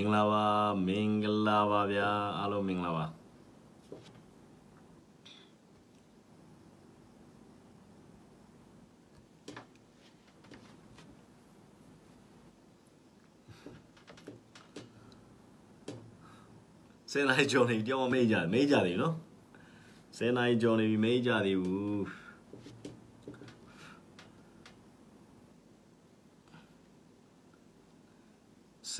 င်္ဂလာပါမင်္ဂလာပါဗျာအားလုံးမင်္ဂလာပါဆယ်နိုင်ကျော်နေတယောက်မမေ့ကြမေ့ကြတယ်နော်ဆယ်နိုင်ကျော်နေပြီမေ့ကြသေးဘူး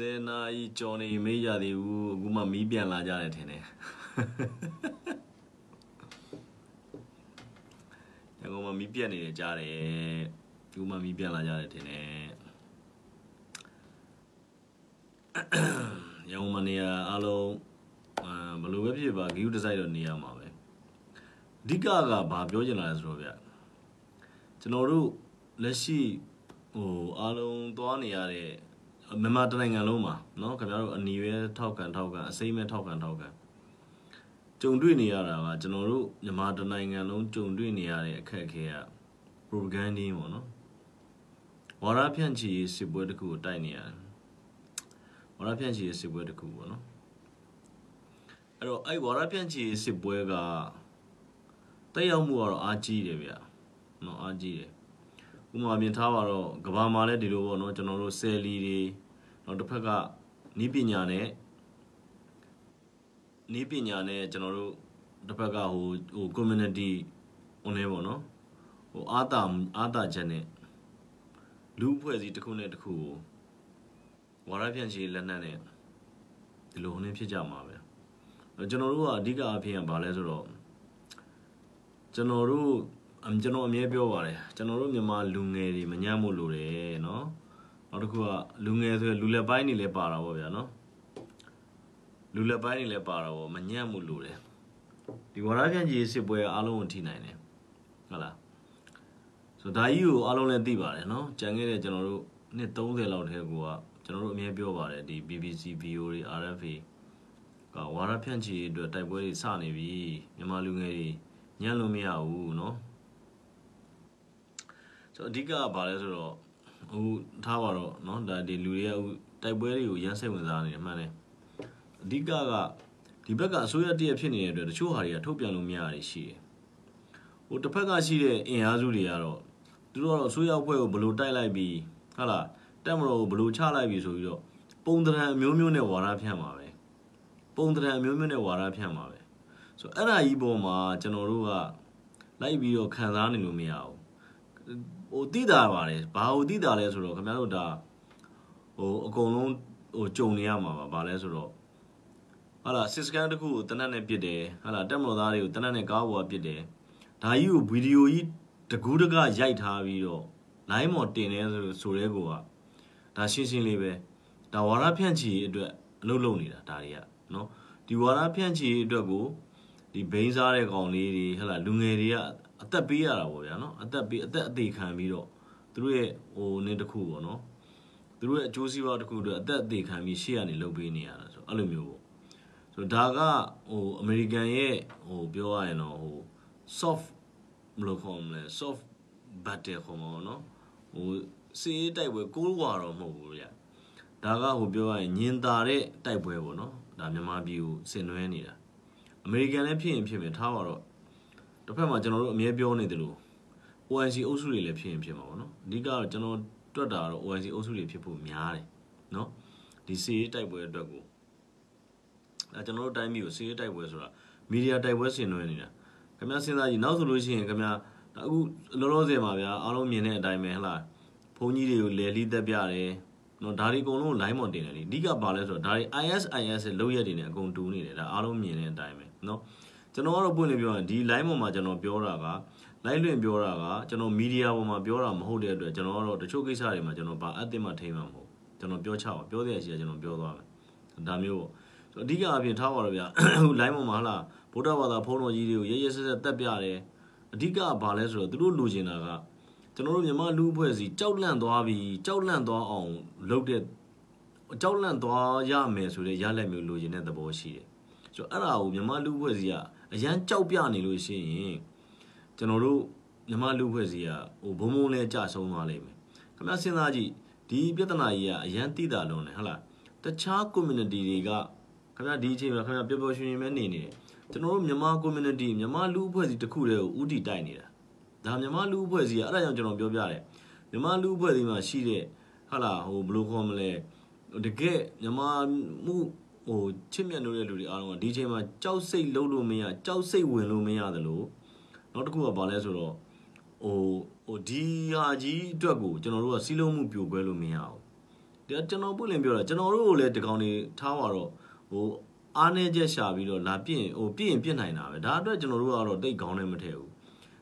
ဆယ်နိုင်ကျော်နေမေ့ကြသေးဘူးအခုမှမီးပြန်လာကြတယ်ထင်တယ်ရန်ကုန်မှာမီးပြတ်နေတယ်ကြားတယ်အခုမှမီးပြန်လာကြတယ်ထင်တယ်ရန်ကုန်မှာနေရအားလုံးအာဘယ်လိုပဲဖြစ်ပါဂီယူဒီဇိုင်းတော့နေရမှာပဲအဓိကကဘာပြောချင်လာလဲဆိုတော့ဗျကျွန်တော်တို့လက်ရှိဟိုအားလုံးသွားနေရတဲ့ မြန်မာတနိုင်ငံလုံးမှာเนาะခင်ဗျားတို့အနီရဲထောက်ခံထောက်ခံအစိမ့်မဲ့ထောက်ခံထောက်ခံကြုံတွေ့နေရတာကကျွန်တော်တို့မြန်မာတနိုင်ငံလုံးကြုံတွေ့နေရတဲ့အခက်အခဲက propaganda ပေါ့နော်ဝါရဖြန့်ချီစစ်ပွဲတစ်ခုကိုတိုက်နေရတယ်ဝါရဖြန့်ချီစစ်ပွဲတစ်ခုပေါ့နော်အဲ့တော့အဲ့ဝါရဖြန့်ချီစစ်ပွဲကတက်ရောက်မှုကတော့အားကြီးတယ်ဗျာနော်အားကြီးတယ် ဥပမာပြင်ထားပါတော့ကဘာမှာလည်းဒီလိုပေါ့နော်ကျွန်တော်တို့ဆယ်လီတွေနောက်တစ်ဖက်ကနီးပညာနဲ့နီးပညာနဲ့ကျွန်တော်တို့တစ်ဖက်ကဟိုဟို community ဟိုနေပေါ့နော်ဟိုအာတာအာတာချက်နဲ့လူအဖွဲ့အစည်းတစ်ခုနဲ့တစ်ခုကိုဝါရဖြန့်ချီလက်နက်နဲ့ဒီလိုဟိုနေဖြစ်ကြမှာပဲကျွန်တော်တို့ကအဓိကအဖြစ်ကဘာလဲဆိုတော့ကျွန်တော်တို့အ ကျွန်တော်အမြဲပြောပါတယ်ကျွန်တော်တို့မြန်မာလူငယ်တွေမညံ့မို့လို့တယ်เนาะနောက်တစ်ခုကလူငယ်ဆိုရင်လူလက်ပိုင်းတွေလည်းပါတာပေါ့ဗျာเนาะလူလက်ပိုင်းတွေလည်းပါတာပေါ့မညံ့မို့လို့တယ်ဒီဝါရပြန်ကြီးစစ်ပွဲအားလုံးကိုထိနိုင်တယ်ဟုတ်လားဆိုဒါကြီးကိုအားလုံးလည်းသိပါတယ်เนาะကြံခဲ့တဲ့ကျွန်တော်တို့နှစ်30လောက်ထဲကိုကကျွန်တော်တို့အမြဲပြောပါတယ်ဒီ BBC VO တွေ RFA ကဝါရဖြန့်ချီအတွက်တိုက်ပွဲတွေစနေပြီမြန်မာလူငယ်တွေညံ့လို့မရဘူးเนาะ ဆိုအဓိကကဘာလဲဆိုတော့ဟိုထားပါတော့เนาะဒါဒီလူတွေကတိုက်ပွဲတွေကိုရမ်းစိတ်ဝင်စားနေတယ်မှန်တယ်အဓိကကဒီဘက်ကအစိုးရတရဖြစ်နေတဲ့အတွက်တချို့ဟာတွေကထုတ်ပြန်လို့မရတာရှိတယ်ဟိုတစ်ဖက်ကရှိတဲ့အင်အားစုတွေကတော့သူတို့ကတော့အစိုးရအဖွဲ့ကိုဘလို့တိုက်လိုက်ပြီးဟာလားတက်မတော်ကိုဘလို့ချလိုက်ပြီးဆိုပြီးတော့ပုံတရံအမျိုးမျိုးနဲ့ဝါဒဖြန့်ပါပဲပုံတရံအမျိုးမျိုးနဲ့ဝါဒဖြန့်ပါပဲဆိုအဲ့ဒါကြီးပေါ်မှာကျွန်တော်တို့ကလိုက်ပြီးတော့ခံစားနေလို့မရဘူး ဟိုတိတာပါတယ်ဘာဟိုတိတာလဲဆိုတော့ခင်ဗျားတို့ဒါဟိုအကုန်လုံးဟိုကြုံနေရမှာပါဘာလဲဆိုတော့ဟာလာစစ်စကန်တစ်ခုကိုတနတ်နဲ့ပစ်တယ်ဟာလာတက်မတော်သားတွေကိုတနတ်နဲ့ကားပေါ်ပစ်တယ်ဒါကြီးကိုဗီဒီယိုကြီးတကူးတကရိုက်ထားပြီးတော့ line မော်တင်နေဆိုဆိုတဲ့ကောဒါရှင်းရှင်းလေးပဲဒါဝါရဖြန့်ချီအတွက်အလုပ်လုပ်နေတာဒါတွေကနော်ဒီဝါရဖြန့်ချီအတွက်ကိုဒီဘိန်းစားတဲ့ကောင်လေးတွေဟဲ့လားလူငယ်တွေက အသက်ပေးရတာပေါ့ဗျာနော်အသက်ပေးအသက်အသေးခံပြီးတော့သူတို့ရဲ့ဟိုနင်းတစ်ခုပေါ့နော်သူတို့ရဲ့အကျိုးစီးပွားတစ်ခုအတွက်အသက်အသေးခံပြီးရှေ့ကနေလုပ်ပေးနေရတာဆိုအဲ့လိုမျိုးပေါ့ဆိုဒါကဟိုအမေရိကန်ရဲ့ဟိုပြောရရင်တော့ဟို soft ဘယ်လိုခေါ်မလဲ soft battle ခေါ်မှာပေါ့နော်ဟိုစီးတိုက်ပွဲကိုးဝါတော့မဟုတ်ဘူးဗျဒါကဟိုပြောရရင်ညင်တာတဲ့တိုက်ပွဲပေါ့နော်ဒါမြန်မာပြည်ကိုဆင်နွှဲနေတာအမေရိကန်လည်းဖြစ်ရင်ဖြစ်မယ်ထားပါတော့ တစ်ဖက်မှာကျွန်တော်တို့အမြဲပြောနေတယ်လို့ OIC အုပ်စုတွေလည်းဖြစ်ရင်ဖြစ်မှာပေါ့နော်အဓိကတော့ကျွန်တော်တွက်တာတော့ OIC အုပ်စုတွေဖြစ်ဖို့များတယ်နော်ဒီစီးတိုက်ပွဲအတွက်ကိုအဲကျွန်တော်တို့တိုင်းပြည်ကိုစီးတိုက်ပွဲဆိုတာမီဒီယာတိုက်ပွဲဆင်နွှဲနေတာခင်ဗျားစဉ်းစားကြည့်နောက်ဆိုလို့ရှိရင်ခင်ဗျားအခုလောလောဆယ်မှာဗျာအားလုံးမြင်တဲ့အတိုင်းပဲဟလားဘုန်းကြီးတွေကိုလဲလီးသက်ပြတယ်နော်ဒါတွေအကုန်လုံး line မတင်တယ်လေအဓိကဘာလဲဆိုတော့ဒါတွေ ISIS လောက်ရက်တွေနဲ့အကုန်တူနေတယ်ဒါအားလုံးမြင်တဲ့အတိုင်းပဲနော် ကျွန်တော်ကတော့ပွင့်နေပြောရင်ဒီ line ပေါ်မှာကျွန်တော်ပြောတာက line လွင်ပြောတာကကျွန်တော်မီဒီယာပေါ်မှာပြောတာမဟုတ်တဲ့အတွက်ကျွန်တော်ကတော့တချို့ကိစ္စတွေမှာကျွန်တော်ဘာအသစ်မှထိမှမဟုတ်ကျွန်တော်ပြောချပါပြောတဲ့အချိန်ကကျွန်တော်ပြောသွားမယ်ဒါမျိုးပေါ့ဆိုအဓိကအပြင်ထားပါတော့ဗျာအခု line ပေါ်မှာဟလားဗုဒ္ဓဘာသာဖုန်းတော်ကြီးတွေကိုရဲရဲဆက်ဆက်တက်ပြတယ်အဓိကဘာလဲဆိုတော့သူတို့လိုချင်တာကကျွန်တော်တို့မြန်မာလူအဖွဲ့အစည်းကြောက်လန့်သွားပြီးကြောက်လန့်သွားအောင်လုပ်တဲ့ကြောက်လန့်သွားရမယ်ဆိုတဲ့ရလက်မျိုးလိုချင်တဲ့သဘောရှိတယ်ဆိုတော့အဲ့ဒါကိုမြန်မာလူအဖွဲ့အစည်းက အရန်ကြောက်ပြနေလို့ရှိရင်ကျွန်တော်တို့မြန်မာလူဖွဲ့စည်းကဟိုဘုံဘုံလဲကြဆုံးသွားလိမ့်မယ်ခင်ဗျားစဉ်းစားကြည့်ဒီပြဿနာကြီးကအရန်တိတာလုံးတယ်ဟုတ်လားတခြား community တွေကခင်ဗျာဒီအချိန်မှာခင်ဗျာပျော်ပျော်ရွှင်ရွှင်ပဲနေနေတယ်ကျွန်တော်တို့မြန်မာ community မြန်မာလူအဖွဲ့အစည်းတစ်ခုတည်းကိုဥတီတိုက်နေတာဒါမြန်မာလူအဖွဲ့အစည်းကအဲ့ဒါကြောင့်ကျွန်တော်ပြောပြတယ်မြန်မာလူအဖွဲ့အစည်းမှာရှိတဲ့ဟာလာဟိုဘယ်လိုခေါ်မလဲတကယ်မြန်မာမှု ဟိုချစ်မြတ်လို့တဲ့လူတွေအားလုံးကဒီအချိန်မှာကြောက်စိတ်လုံးလို့မရကြောက်စိတ်ဝင်လို့မရသလိုနောက်တစ်ခုကဘာလဲဆိုတော့ဟိုဟိုဒီဟာကြီးအတွက်ကိုကျွန်တော်တို့ကစီးလုံးမှုပြိုကွဲလို့မရဘူးဒါကျွန်တော်ပွင့်လင်းပြောတာကျွန်တော်တို့ကိုလည်းဒီကောင်တွေထားပါတော့ဟိုအားနေချက်ရှာပြီးတော့လာပြင့်ဟိုပြင့်ရင်ပြင့်နိုင်တာပဲဒါအတွက်ကျွန်တော်တို့ကတော့တိတ်ကောင်းလည်းမထည့်ဘူး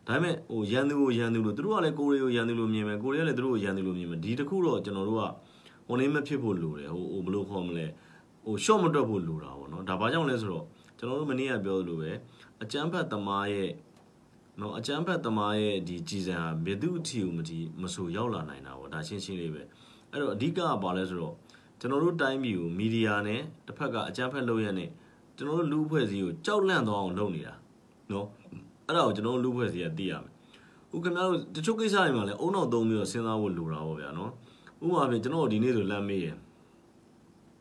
ဒါပေမဲ့ဟိုရန်သူကိုရန်သူလို့သူတို့ကလည်းကိုရီကိုရန်သူလို့မြင်မယ်ကိုရီကလည်းသူတို့ကိုရန်သူလို့မြင်မယ်ဒီတစ်ခုတော့ကျွန်တော်တို့ကဟိုနေမဖြစ်ဖို့လိုတယ်ဟိုဟိုဘယ်လိုခေါ်မလဲဟို short မတွက်ဖို့လိုတာပေါ့နော်ဒါဘာကြောင့်လဲဆိုတော့ကျွန်တော်တို့မနေ့ကပြောလို့ပဲအကျန်းဖတ်သမားရဲ့နော်အကျန်းဖတ်သမားရဲ့ဒီကြည်စံဟာဘယ်သူအထီကိုမကြည့်မဆိုရောက်လာနိုင်တာပေါ့ဒါရှင်းရှင်းလေးပဲအဲ့တော့အဓိကကဘာလဲဆိုတော့ကျွန်တော်တို့တိုင်းပြည်ကိုမီဒီယာနဲ့တစ်ဖက်ကအကြမ်းဖက်လုပ်ရတဲ့ကျွန်တော်တို့လူအဖွဲ့အစည်းကိုကြောက်လန့်သွားအောင်လုပ်နေတာနော်အဲ့ဒါကိုကျွန်တော်တို့လူအဖွဲ့အစည်းကသိရမယ်ဥခင်ဗျားတို့တချို့ကိစ္စတွေမှာလည်းအုံနောက်သုံးပြီးတော့စဉ်းစားဖို့လိုတာပေါ့ဗျာနော်ဥပမာပြင်ကျွန်တော်ဒီနေ့ဆိုလမ်းမေးရ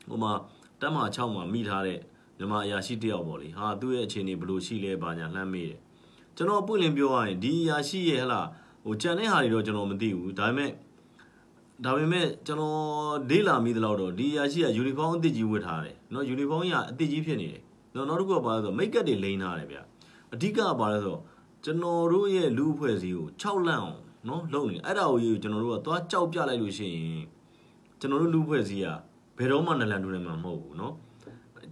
ဟိုမှာ တက်မှာ6မှာမိထားတဲ့မြန်မာအရာရှိတယောက်ပေါ့လေဟာသူ့ရဲ့အခြေအနေဘယ်လိုရှိလဲဘာညာလှမ်းမေးတယ်ကျွန်တော်ပွင့်လင်းပြောရရင်ဒီအရာရှိရဲ့ဟလာဟိုကြံတဲ့ဟာတွေတော့ကျွန်တော်မသိဘူးဒါပေမဲ့ဒါပေမဲ့ကျွန်တော်ဒေးလာမိသလောက်တော့ဒီအရာရှိကယူနီဖောင်းအသစ်ကြီးဝတ်ထားတယ်เนาะယူနီဖောင်းကြီးကအသစ်ကြီးဖြစ်နေတယ်เนาะနောက်တစ်ခုကဘာလဲဆိုတော့မိတ်ကပ်တွေလိမ့်ထားတယ်ဗျအဓိကကဘာလဲဆိုတော့ကျွန်တော်တို့ရဲ့လူအဖွဲ့အစည်းကို6လန့်အောင်เนาะလုပ်နေအဲ့ဒါကိုကျွန်တော်တို့ကသွားကြောက်ပြလိုက်လို့ရှိရင်ကျွန်တော်တို့လူအဖွဲ့အစည်းက ဘယ်တော့မှနလန်တူနေမှာမဟုတ်ဘူးเนาะ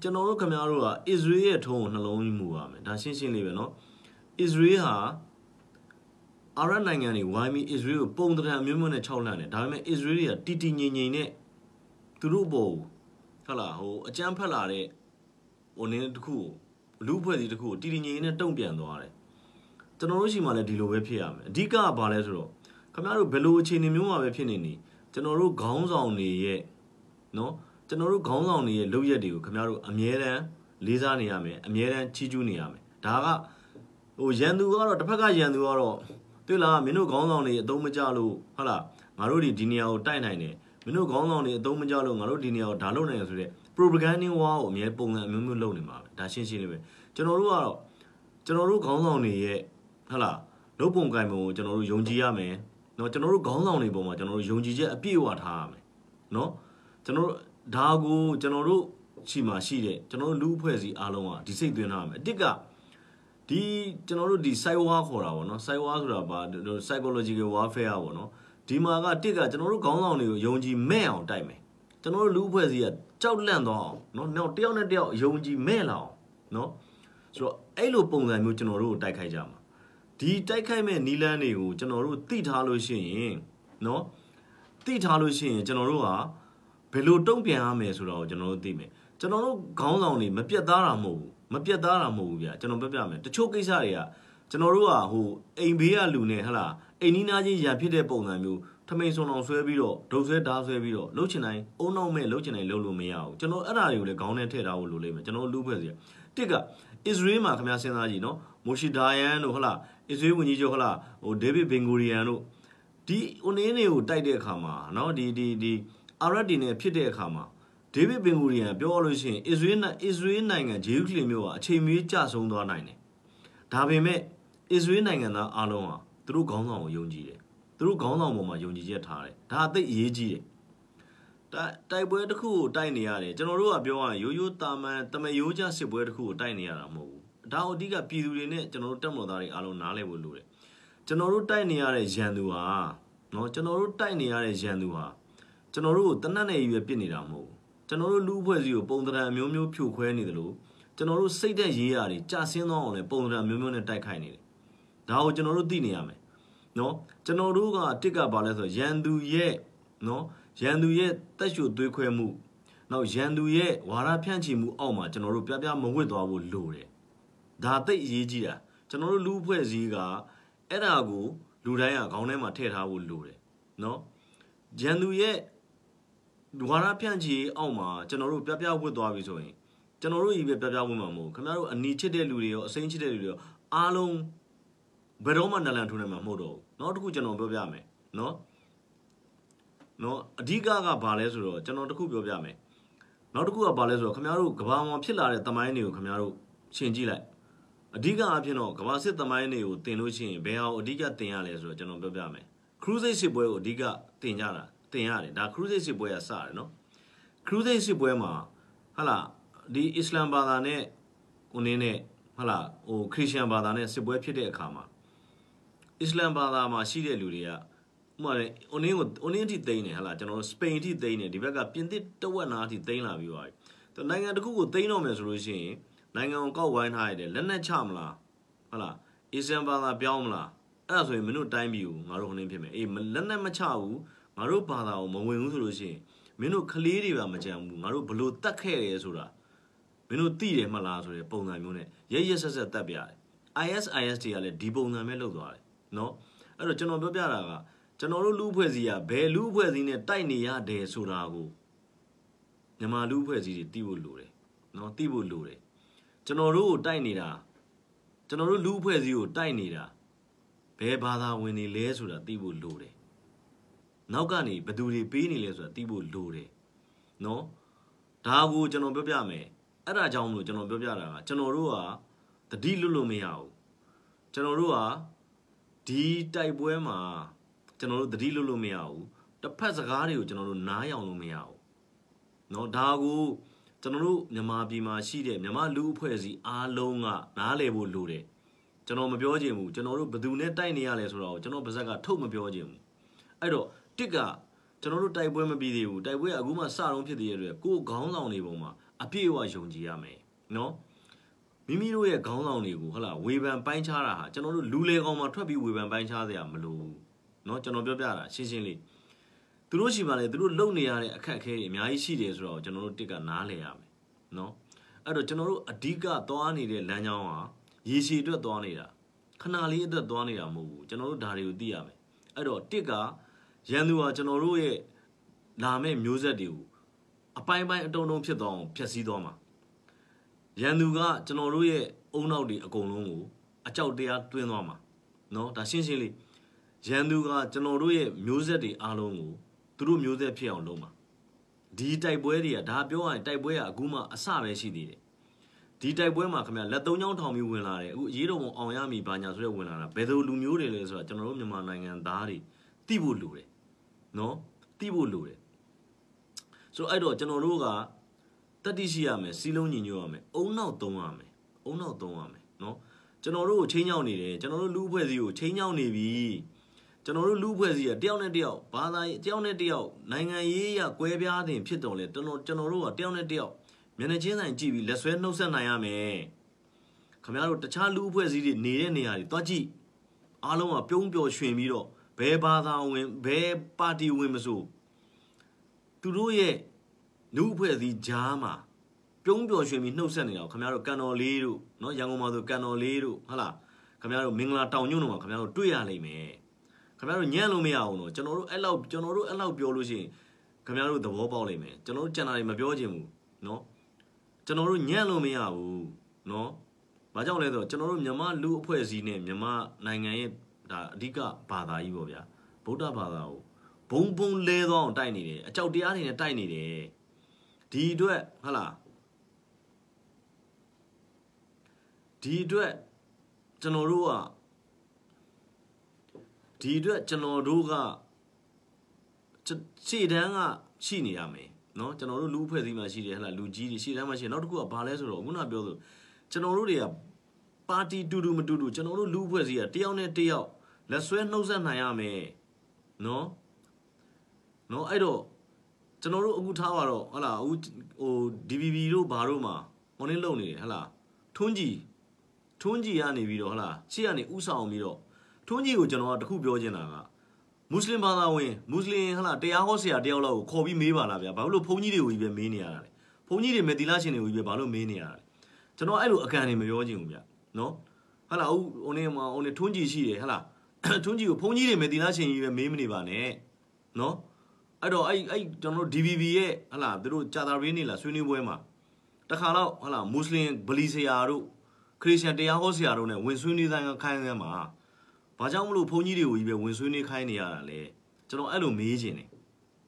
ကျွန်တော်တို့ခင်ဗျားတို့ကအစ္စရေးရဲ့ထုံးကိုနှလုံးမူပါမယ်ဒါရှင်းရှင်းလေးပဲเนาะအစ္စရေးဟာအာရဗ်နိုင်ငံတွေဝိုင်းပြီးအစ္စရေးကိုပုံတံအမျိုးမျိုးနဲ့ခြောက်လှန့်တယ်ဒါပေမဲ့အစ္စရေးတွေကတီတီငိမ့်ငိမ့်နဲ့သူတို့ဘောဟုတ်လားဟိုအကြမ်းဖက်လာတဲ့ဟိုနင်းတစ်ခုကိုလူဖွဲ့စီတစ်ခုကိုတီတီငိမ့်ငိမ့်နဲ့တုံ့ပြန်သွားတယ်ကျွန်တော်တို့ရှိမှလည်းဒီလိုပဲဖြစ်ရမယ်အဓိကကဘာလဲဆိုတော့ခင်ဗျားတို့ဘယ်လိုအခြေအနေမျိုးမှာပဲဖြစ်နေနေကျွန်တော်တို့ခေါင်းဆောင်တွေရဲ့ နော်ကျွန်တော်တို့ခေါင်းဆောင်တွေရဲ့လုပ်ရက်တွေကိုခင်ဗျားတို့အမြဲတမ်းလေးစားနေရမယ်အမြဲတမ်းချီးကျူးနေရမယ်ဒါကဟိုရန်သူကတော့တစ်ဖက်ကရန်သူကတော့တွေ့လားမင်းတို့ခေါင်းဆောင်တွေအသုံးမကျလို့ဟုတ်လားငါတို့ဒီဒီနေရာကိုတိုက်နိုင်တယ်မင်းတို့ခေါင်းဆောင်တွေအသုံးမကျလို့ငါတို့ဒီနေရာကိုဒါလုပ်နိုင်ရဆိုတဲ့ propaganda war ကိုအမြဲပုံစံအမျိုးမျိုးလုပ်နေမှာပဲဒါရှင်းရှင်းလေးပဲကျွန်တော်တို့ကတော့ကျွန်တော်တို့ခေါင်းဆောင်တွေရဲ့ဟုတ်လားလုပ်ပုံကံပုံကိုကျွန်တော်တို့ယုံကြည်ရမယ်เนาะကျွန်တော်တို့ခေါင်းဆောင်တွေပုံမှာကျွန်တော်တို့ယုံကြည်ချက်အပြည့်အဝထားရမယ်เนาะ ကျွန်တော်တို့ဒါကိုကျွန်တော်တို့ရှိမှရှိတဲ့ကျွန်တော်တို့လူအဖွဲ့အစည်းအားလုံးကဒီစိတ်သွင်းထားရမယ်အတစ်ကဒီကျွန်တော်တို့ဒီ cyber war ခေါ်တာပေါ့နော် cyber war ဆိုတာဘာ psychological warfare ပေါ့နော်ဒီမှာကတစ်ကကျွန်တော်တို့ခေါင်းဆောင်တွေကိုယုံကြည်မဲ့အောင်တိုက်မယ်ကျွန်တော်တို့လူအဖွဲ့အစည်းကကြောက်လန့်သွားအောင်နော်နောက်တယောက်နဲ့တယောက်ယုံကြည်မဲ့လာအောင်နော်ဆိုတော့အဲ့လိုပုံစံမျိုးကျွန်တော်တို့ကိုတိုက်ခိုက်ကြမှာဒီတိုက်ခိုက်မဲ့နီလန်းတွေကိုကျွန်တော်တို့သိထားလို့ရှိရင်နော်သိထားလို့ရှိရင်ကျွန်တော်တို့က ဘယ်လိုတုံ့ပြန်ရမယ်ဆိုတာကိုကျွန်တော်တို့သိမယ်ကျွန်တော်တို့ခေါင်းဆောင်တွေမပြတ်သားတာမဟုတ်ဘူးမပြတ်သားတာမဟုတ်ဘူးဗျာကျွန်တော်ပြပြမယ်တချို့ကိစ္စတွေကကျွန်တော်တို့ကဟိုအိမ်ဘေးကလူနဲ့ဟလာအိမ်နီးနားချင်းရံဖြစ်တဲ့ပုံစံမျိုးထမိန်စုံအောင်ဆွဲပြီးတော့ဒုတ်ဆွဲဓာတ်ဆွဲပြီးတော့လှုပ်ချင်တိုင်းအုံနောက်မဲ့လှုပ်ချင်တိုင်းလှုပ်လို့မရဘူးကျွန်တော်အဲ့ဒါတွေကိုလည်းခေါင်းထဲထည့်ထားဖို့လိုလိမ့်မယ်ကျွန်တော်လူဖွဲ့စီတစ်ကအစ္စရေးမှာခင်ဗျားစဉ်းစားကြည့်နော်မိုရှိဒါယန်တို့ဟလာအစ္စရေးဝန်ကြီးချုပ်ဟလာဟိုဒေးဗစ်ဘင်ဂူရီယန်တို့ဒီဟိုနင်းတွေကိုတိုက်တဲ့အခါမှာနော်ဒီဒီဒီ အာရပ်တွေနဲ့ဖြစ်တဲ့အခါမှာဒေးဗစ်ဘင်ဂူရီယန်ပြောလို့ရှိရင်အစ္စရေးအစ္စရေးနိုင်ငံဂျေရုခလင်မြို့ဟာအချိန်မီးကျဆုံးသွားနိုင်တယ်။ဒါပေမဲ့အစ္စရေးနိုင်ငံသားအားလုံးဟာသူတို့ခေါင်းဆောင်ကိုယုံကြည်တယ်။သူတို့ခေါင်းဆောင်ပေါ်မှာယုံကြည်ချက်ထားတယ်။ဒါအသိအရေးကြီးတယ်။တိုက်တိုက်ပွဲတစ်ခုကိုတိုက်နေရတယ်ကျွန်တော်တို့ကပြောရရင်ရိုးရိုးတာမန်တမယိုးကျစစ်ပွဲတစ်ခုကိုတိုက်နေရတာမဟုတ်ဘူး။ဒါအဓိကပြည်သူတွေနဲ့ကျွန်တော်တို့တပ်မတော်သားတွေအားလုံးနားလည်ဖို့လိုတယ်။ကျွန်တော်တို့တိုက်နေရတဲ့ရန်သူဟာနော်ကျွန်တော်တို့တိုက်နေရတဲ့ရန်သူဟာ ကျွန်တော်တို့ကိုတနတ်နဲ့ရွယ်ပစ်နေတာမဟုတ်ဘူးကျွန်တော်တို့လူအဖွဲ့အစည်းကိုပုံသဏ္ဍာန်အမျိုးမျိုးဖြိုခွဲနေတယ်လို့ကျွန်တော်တို့စိတ်သက်ရေးရာတွေကြာဆင်းသွားအောင်လဲပုံသဏ္ဍာန်မျိုးမျိုးနဲ့တိုက်ခိုက်နေတယ်ဒါကိုကျွန်တော်တို့သိနေရမယ်နော်ကျွန်တော်တို့ကတစ်ကပါလဲဆိုရန်သူရဲ့နော်ရန်သူရဲ့တက်ရှုသွေးခွဲမှုနောက်ရန်သူရဲ့ဝါရဖြန့်ချီမှုအောက်မှာကျွန်တော်တို့ပြပြမဝစ်သွားဖို့လိုတယ်ဒါသိအရေးကြီးတာကျွန်တော်တို့လူအဖွဲ့အစည်းကအဲ့ဒါကိုလူတိုင်းကခေါင်းထဲမှာထည့်ထားဖို့လိုတယ်နော်ရန်သူရဲ့ ဝါရဖြန့်ချီအောက်မှာကျွန်တော်တို့ပြပြဝစ်သွားပြီဆိုရင်ကျွန်တော်တို့ဤပဲပြပြဝစ်မှာမဟုတ်ခင်ဗျားတို့အနီချစ်တဲ့လူတွေရောအစိမ်းချစ်တဲ့လူတွေရောအားလုံးဘယ်တော့မှနလန်ထိုးနိုင်မှာမဟုတ်တော့ဘူး။နောက်တစ်ခုကျွန်တော်ပြောပြမယ်နော်။နော်အဓိကကဘာလဲဆိုတော့ကျွန်တော်တစ်ခုပြောပြမယ်နောက်တစ်ခုကဘာလဲဆိုတော့ခင်ဗျားတို့ကဘာမှာဖြစ်လာတဲ့တမိုင်းတွေကိုခင်ဗျားတို့ရှင်းကြည့်လိုက်အဓိကအဖြစ်တော့ကဘာစစ်တမိုင်းတွေကိုတင်လို့ရှိရင်ဘယ်ဟာကိုအဓိကတင်ရလဲဆိုတော့ကျွန်တော်ပြောပြမယ်ခရူးစိတ်စစ်ပွဲကိုအဓိကတင်ကြတာ တင်ရတယ်ဒါခရူးစိတ်စစ်ပွဲကစတယ်နော်ခရူးစိတ်စစ်ပွဲမှာဟာလာဒီအစ္စလမ်ဘာသာနဲ့ဟိုနင်းနဲ့ဟာလာဟိုခရစ်ယာန်ဘာသာနဲ့စစ်ပွဲဖြစ်တဲ့အခါမှာအစ္စလမ်ဘာသာမှာရှိတဲ့လူတွေကဥမာလေအိုနင်းကိုအိုနင်းအထိသိမ်းနေဟာလာကျွန်တော်စပိန်အထိသိမ်းနေဒီဘက်ကပြင်သစ်တဝက်နာအထိသိမ်းလာပြီးပါပြီ။တော့နိုင်ငံတစ်ခုကိုသိမ်းတော့မယ်ဆိုလို့ရှိရင်နိုင်ငံကိုကောက်ဝိုင်းထားရတယ်လက်နက်ချမလားဟုတ်လားအစ္စလမ်ဘာသာပြောင်းမလားအဲ့ဒါဆိုရင်မင်းတို့တိုင်းပြည်ကိုငါတို့ခင်းဖြစ်မယ်အေးလက်နက်မချဘူး ငါတို့ဘာသာကိုမဝင်ဘူးဆိုလို့ရှိရင်မင်းတို့ကလေးတွေပါမကြံဘူးငါတို့ဘလို့တတ်ခဲ့တယ်ဆိုတာမင်းတို့သိတယ်မလားဆိုတဲ့ပုံစံမျိုးနဲ့ရရဆက်ဆက်တတ်ပြရတယ် ISIS တွေကလည်းဒီပုံစံပဲလုပ်သွားတယ်နော်အဲ့တော့ကျွန်တော်ပြောပြတာကကျွန်တော်တို့လူအဖွဲ့အစည်းကဘယ်လူအဖွဲ့အစည်းနဲ့တိုက်နေရတယ်ဆိုတာကိုမြန်မာလူအဖွဲ့အစည်းတွေသိဖို့လိုတယ်နော်သိဖို့လိုတယ်ကျွန်တော်တို့ကိုတိုက်နေတာကျွန်တော်တို့လူအဖွဲ့အစည်းကိုတိုက်နေတာဘယ်ဘာသာဝင်တွေလဲဆိုတာသိဖို့လိုတယ် နောက်ကနေဘယ်သူတွေပေးနေလဲဆိုတာသိဖို့လိုတယ်နော်ဒါကိုကျွန်တော်ပြောပြမယ်အဲ့ဒါကြောင့်မလို့ကျွန်တော်ပြောပြတာကကျွန်တော်တို့ကတတိလွတ်လို့မရဘူးကျွန်တော်တို့ကဒီတိုက်ပွဲမှာကျွန်တော်တို့တတိလွတ်လို့မရဘူးတစ်ဖက်စကားတွေကိုကျွန်တော်တို့နားယောင်လို့မရဘူးเนาะဒါကိုကျွန်တော်တို့မြန်မာပြည်မှာရှိတဲ့မြန်မာလူအဖွဲ့အစည်းအားလုံးကနားလည်ဖို့လိုတယ်ကျွန်တော်မပြောချင်ဘူးကျွန်တော်တို့ဘယ်သူနဲ့တိုက်နေရလဲဆိုတော့ကျွန်တော်ပါဇက်ကထုတ်မပြောချင်ဘူးအဲ့တော့ တစ်ကကျွန်တော်တို့တိုက်ပွဲမပြီးသေးဘူးတိုက်ပွဲကအခုမှစတော့ဖြစ်သေးတဲ့အတွက်ကိုယ်ခေါင်းဆောင်တွေပုံမှာအပြည့်အဝယုံကြည်ရမယ်နော်မိမိတို့ရဲ့ခေါင်းဆောင်တွေကိုဟုတ်လားဝေဖန်ပိုင်းခြားတာဟာကျွန်တော်တို့လူလေကောင်မှာထွက်ပြီးဝေဖန်ပိုင်းခြားစရာမလိုဘူးเนาะကျွန်တော်ပြောပြတာရှင်းရှင်းလေးသူတို့ရှိမှလည်းသူတို့လုံနေရတဲ့အခက်အခဲတွေအများကြီးရှိတယ်ဆိုတော့ကျွန်တော်တို့တစ်ကနားလဲရမယ်เนาะအဲ့တော့ကျွန်တော်တို့အဓိကသွားနေတဲ့လမ်းကြောင်းဟာရေရှည်အတွက်သွားနေတာခဏလေးအတွက်သွားနေတာမဟုတ်ဘူးကျွန်တော်တို့ဒါတွေကိုသိရမယ်အဲ့တော့တစ်က ရန်သူဟာကျွန်တော်တို့ရဲ့လာမဲ့မျိုးဆက်တွေကိုအပိုင်းပိုင်းအတုံတုံဖြစ်သွားအောင်ဖျက်ဆီးသွားမှာရန်သူကကျွန်တော်တို့ရဲ့အုံနောက်တွေအကုန်လုံးကိုအကြောက်တရားတွင်းသွားမှာเนาะဒါရှင်းရှင်းလေးရန်သူကကျွန်တော်တို့ရဲ့မျိုးဆက်တွေအားလုံးကိုသူတို့မျိုးဆက်ဖြစ်အောင်လုပ်မှာဒီတိုက်ပွဲတွေကဒါပြောရရင်တိုက်ပွဲကအခုမှအစပဲရှိသေးတယ်ဒီတိုက်ပွဲမှာခင်ဗျလက်သုံးချောင်းထောင်ပြီးဝင်လာတယ်အခုအရေးတော်ပုံအောင်ရမည်ဘာညာဆိုတဲ့ဝင်လာတာဘယ်လိုလူမျိုးတွေလဲဆိုတာကျွန်တော်တို့မြန်မာနိုင်ငံသားတွေသိဖို့လိုတယ် နော်သိဖို့လိုတယ်ဆိုတော့အဲ့တော့ကျွန်တော်တို့ကတတိရှိရမယ်စီလုံးညီညွတ်ရမယ်အုံနောက်သုံးရမယ်အုံနောက်သုံးရမယ်နော်ကျွန်တော်တို့ကိုချင်းချောင်းနေတယ်ကျွန်တော်တို့လူအဖွဲ့အစည်းကိုချင်းချောင်းနေပြီကျွန်တော်တို့လူအဖွဲ့အစည်းကတယောက်နဲ့တယောက်ဘာသာတယောက်နဲ့တယောက်နိုင်ငံရေးရကွဲပြားတဲ့ဖြစ်တော်လဲကျွန်တော်ကျွန်တော်တို့ကတယောက်နဲ့တယောက်မျက်နှာချင်းဆိုင်ကြည့်ပြီးလက်ဆွဲနှုတ်ဆက်နိုင်ရမယ်ခင်ဗျားတို့တခြားလူအဖွဲ့အစည်းတွေနေတဲ့နေရာတွေတွားကြည့်အားလုံးကပြုံးပျော်ရွှင်ပြီးတော့ ဘယ်ဘာသာဝင်ဘယ်ပါတီဝင်မဆိုသူတို့ရဲ့လူအဖွဲ့အစည်းကြားမှာပြုံးပျော်ရွှင်ပြီးနှုတ်ဆက်နေတာခင်ဗျားတို့ကန်တော်လေးတို့နော်ရန်ကုန်မှာဆိုကန်တော်လေးတို့ဟုတ်လားခင်ဗျားတို့မင်္ဂလာတောင်ညွန့်တို့မှာခင်ဗျားတို့တွေ့ရလိမ့်မယ်ခင်ဗျားတို့ညံ့လို့မရအောင်တော့ကျွန်တော်တို့အဲ့လောက်ကျွန်တော်တို့အဲ့လောက်ပြောလို့ရှိရင်ခင်ဗျားတို့သဘောပေါက်လိမ့်မယ်ကျွန်တော်တို့ကြံတာတွေမပြောချင်ဘူးနော်ကျွန်တော်တို့ညံ့လို့မရဘူးနော်ဘာကြောင့်လဲဆိုတော့ကျွန်တော်တို့မြန်မာလူအဖွဲ့အစည်းနဲ့မြန်မာနိုင်ငံရဲ့ ဒါအဓိကဘာသာကြီးပေါ့ဗျာဗုဒ္ဓဘာသာကိုဘုံဘုံလဲသောအောင်တိုက်နေတယ်အကြောက်တရားတွေနဲ့တိုက်နေတယ်ဒီအတွက်ဟလာဒီအတွက်ကျွန်တော်တို့ကဒီအတွက်ကျွန်တော်တို့ကခြေတန်းကရှိနေရမယ်နော်ကျွန်တော်တို့လူအဖွဲ့အစည်းမှာရှိတယ်ဟလာလူကြီးတွေခြေတန်းမှာရှိတယ်နောက်တစ်ခုကဘာလဲဆိုတော့ခုနပြောဆိုကျွန်တော်တို့တွေက ပါတီတူတူမတူတူကျွန်တော်တို့လူအဖွဲ့အစည်းကတယောက်နဲ့တယောက်လက်ဆွဲနှုတ်ဆက်နိုင်ရမယ်နော်နော်အဲ့တော့ကျွန်တော်တို့အခုထားပါတော့ဟလာအခုဟို DVB တို့ဘာတို့မှာ online လုပ်နေတယ်ဟလာထွန်းကြီးထွန်းကြီးကနေပြီးတော့ဟလာရှေ့ကနေဥဆောင်ပြီးတော့ထွန်းကြီးကိုကျွန်တော်ကတခုပြောချင်တာကမွတ်စလင်ဘာသာဝင်မွတ်စလင်ဟလာတရားဟောဆရာတယောက်လောက်ကိုခေါ်ပြီးမေးပါလားဗျာဘာလို့ဘုန်းကြီးတွေကိုကြီးပဲမေးနေရတာလဲဘုန်းကြီးတွေမေတီလာရှင်တွေကိုကြီးပဲဘာလို့မေးနေရတာလဲကျွန်တော်အဲ့လိုအကန်နေမပြောချင်ဘူးဗျ နော်ဟလာဟိုဟိုနေမှာဟိုနေထွန်းကြီးရှိတယ်ဟလာထွန်းကြီးကိုဘုန်းကြီးတွေမေတီလာရှင်ကြီးပဲမေးမနေပါနဲ့နော်အဲ့တော့အဲ့အဲ့ကျွန်တော်တို့ DVB ရဲ့ဟလာသူတို့ဂျာတာရင်းနေလားဆွေးနွေးပွဲမှာတခါတော့ဟလာမွတ်စလင်ဗလီဆရာတို့ခရစ်ယာန်တရားဟောဆရာတို့ ਨੇ ဝင်ဆွေးနွေးဆိုင်ခိုင်းရမှာဘာကြောင့်မလို့ဘုန်းကြီးတွေကိုကြီးပဲဝင်ဆွေးနွေးခိုင်းနေရတာလဲကျွန်တော်အဲ့လိုမေးခြင်းနေ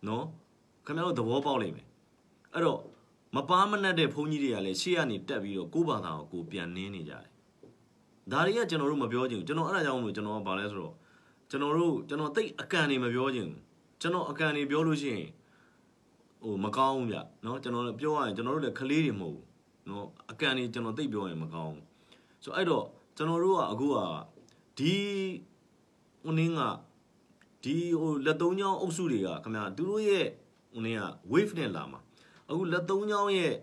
နော်ခင်ဗျားတို့သဘောပေါက်လိမ့်မယ်အဲ့တော့မမပါမနှက်တဲ့ဘုန်းကြီးတွေကလည်းရှေ့ကနေတက်ပြီးတော့ကိုယ့်ဘာသာကိုကိုယ်ပြန်နင်းနေကြတယ် ဒါတွေကကျွန်တော်တို့မပြောချင်ဘူးကျွန်တော်အဲ့ဒါကြောင့်မလို့ကျွန်တော်ကဘာလဲဆိုတော့ကျွန်တော်တို့ကျွန်တော်တိတ်အကန်နေမပြောချင်ဘူးကျွန်တော်အကန်နေပြောလို့ရှိရင်ဟိုမကောင်းဘူးဗျเนาะကျွန်တော်လည်းပြောရရင်ကျွန်တော်တို့လည်းကလေးတွေမဟုတ်ဘူးเนาะအကန်နေကျွန်တော်တိတ်ပြောရင်မကောင်းဘူးဆိုတော့အဲ့တော့ကျွန်တော်တို့ကအခုကဒီဟိုနင်းကဒီဟိုလက်သုံးချောင်းအုပ်စုတွေကခင်ဗျာသူတို့ရဲ့ဟိုနင်းက wave နဲ့လာမှာအခုလက်သုံးချောင်းရဲ့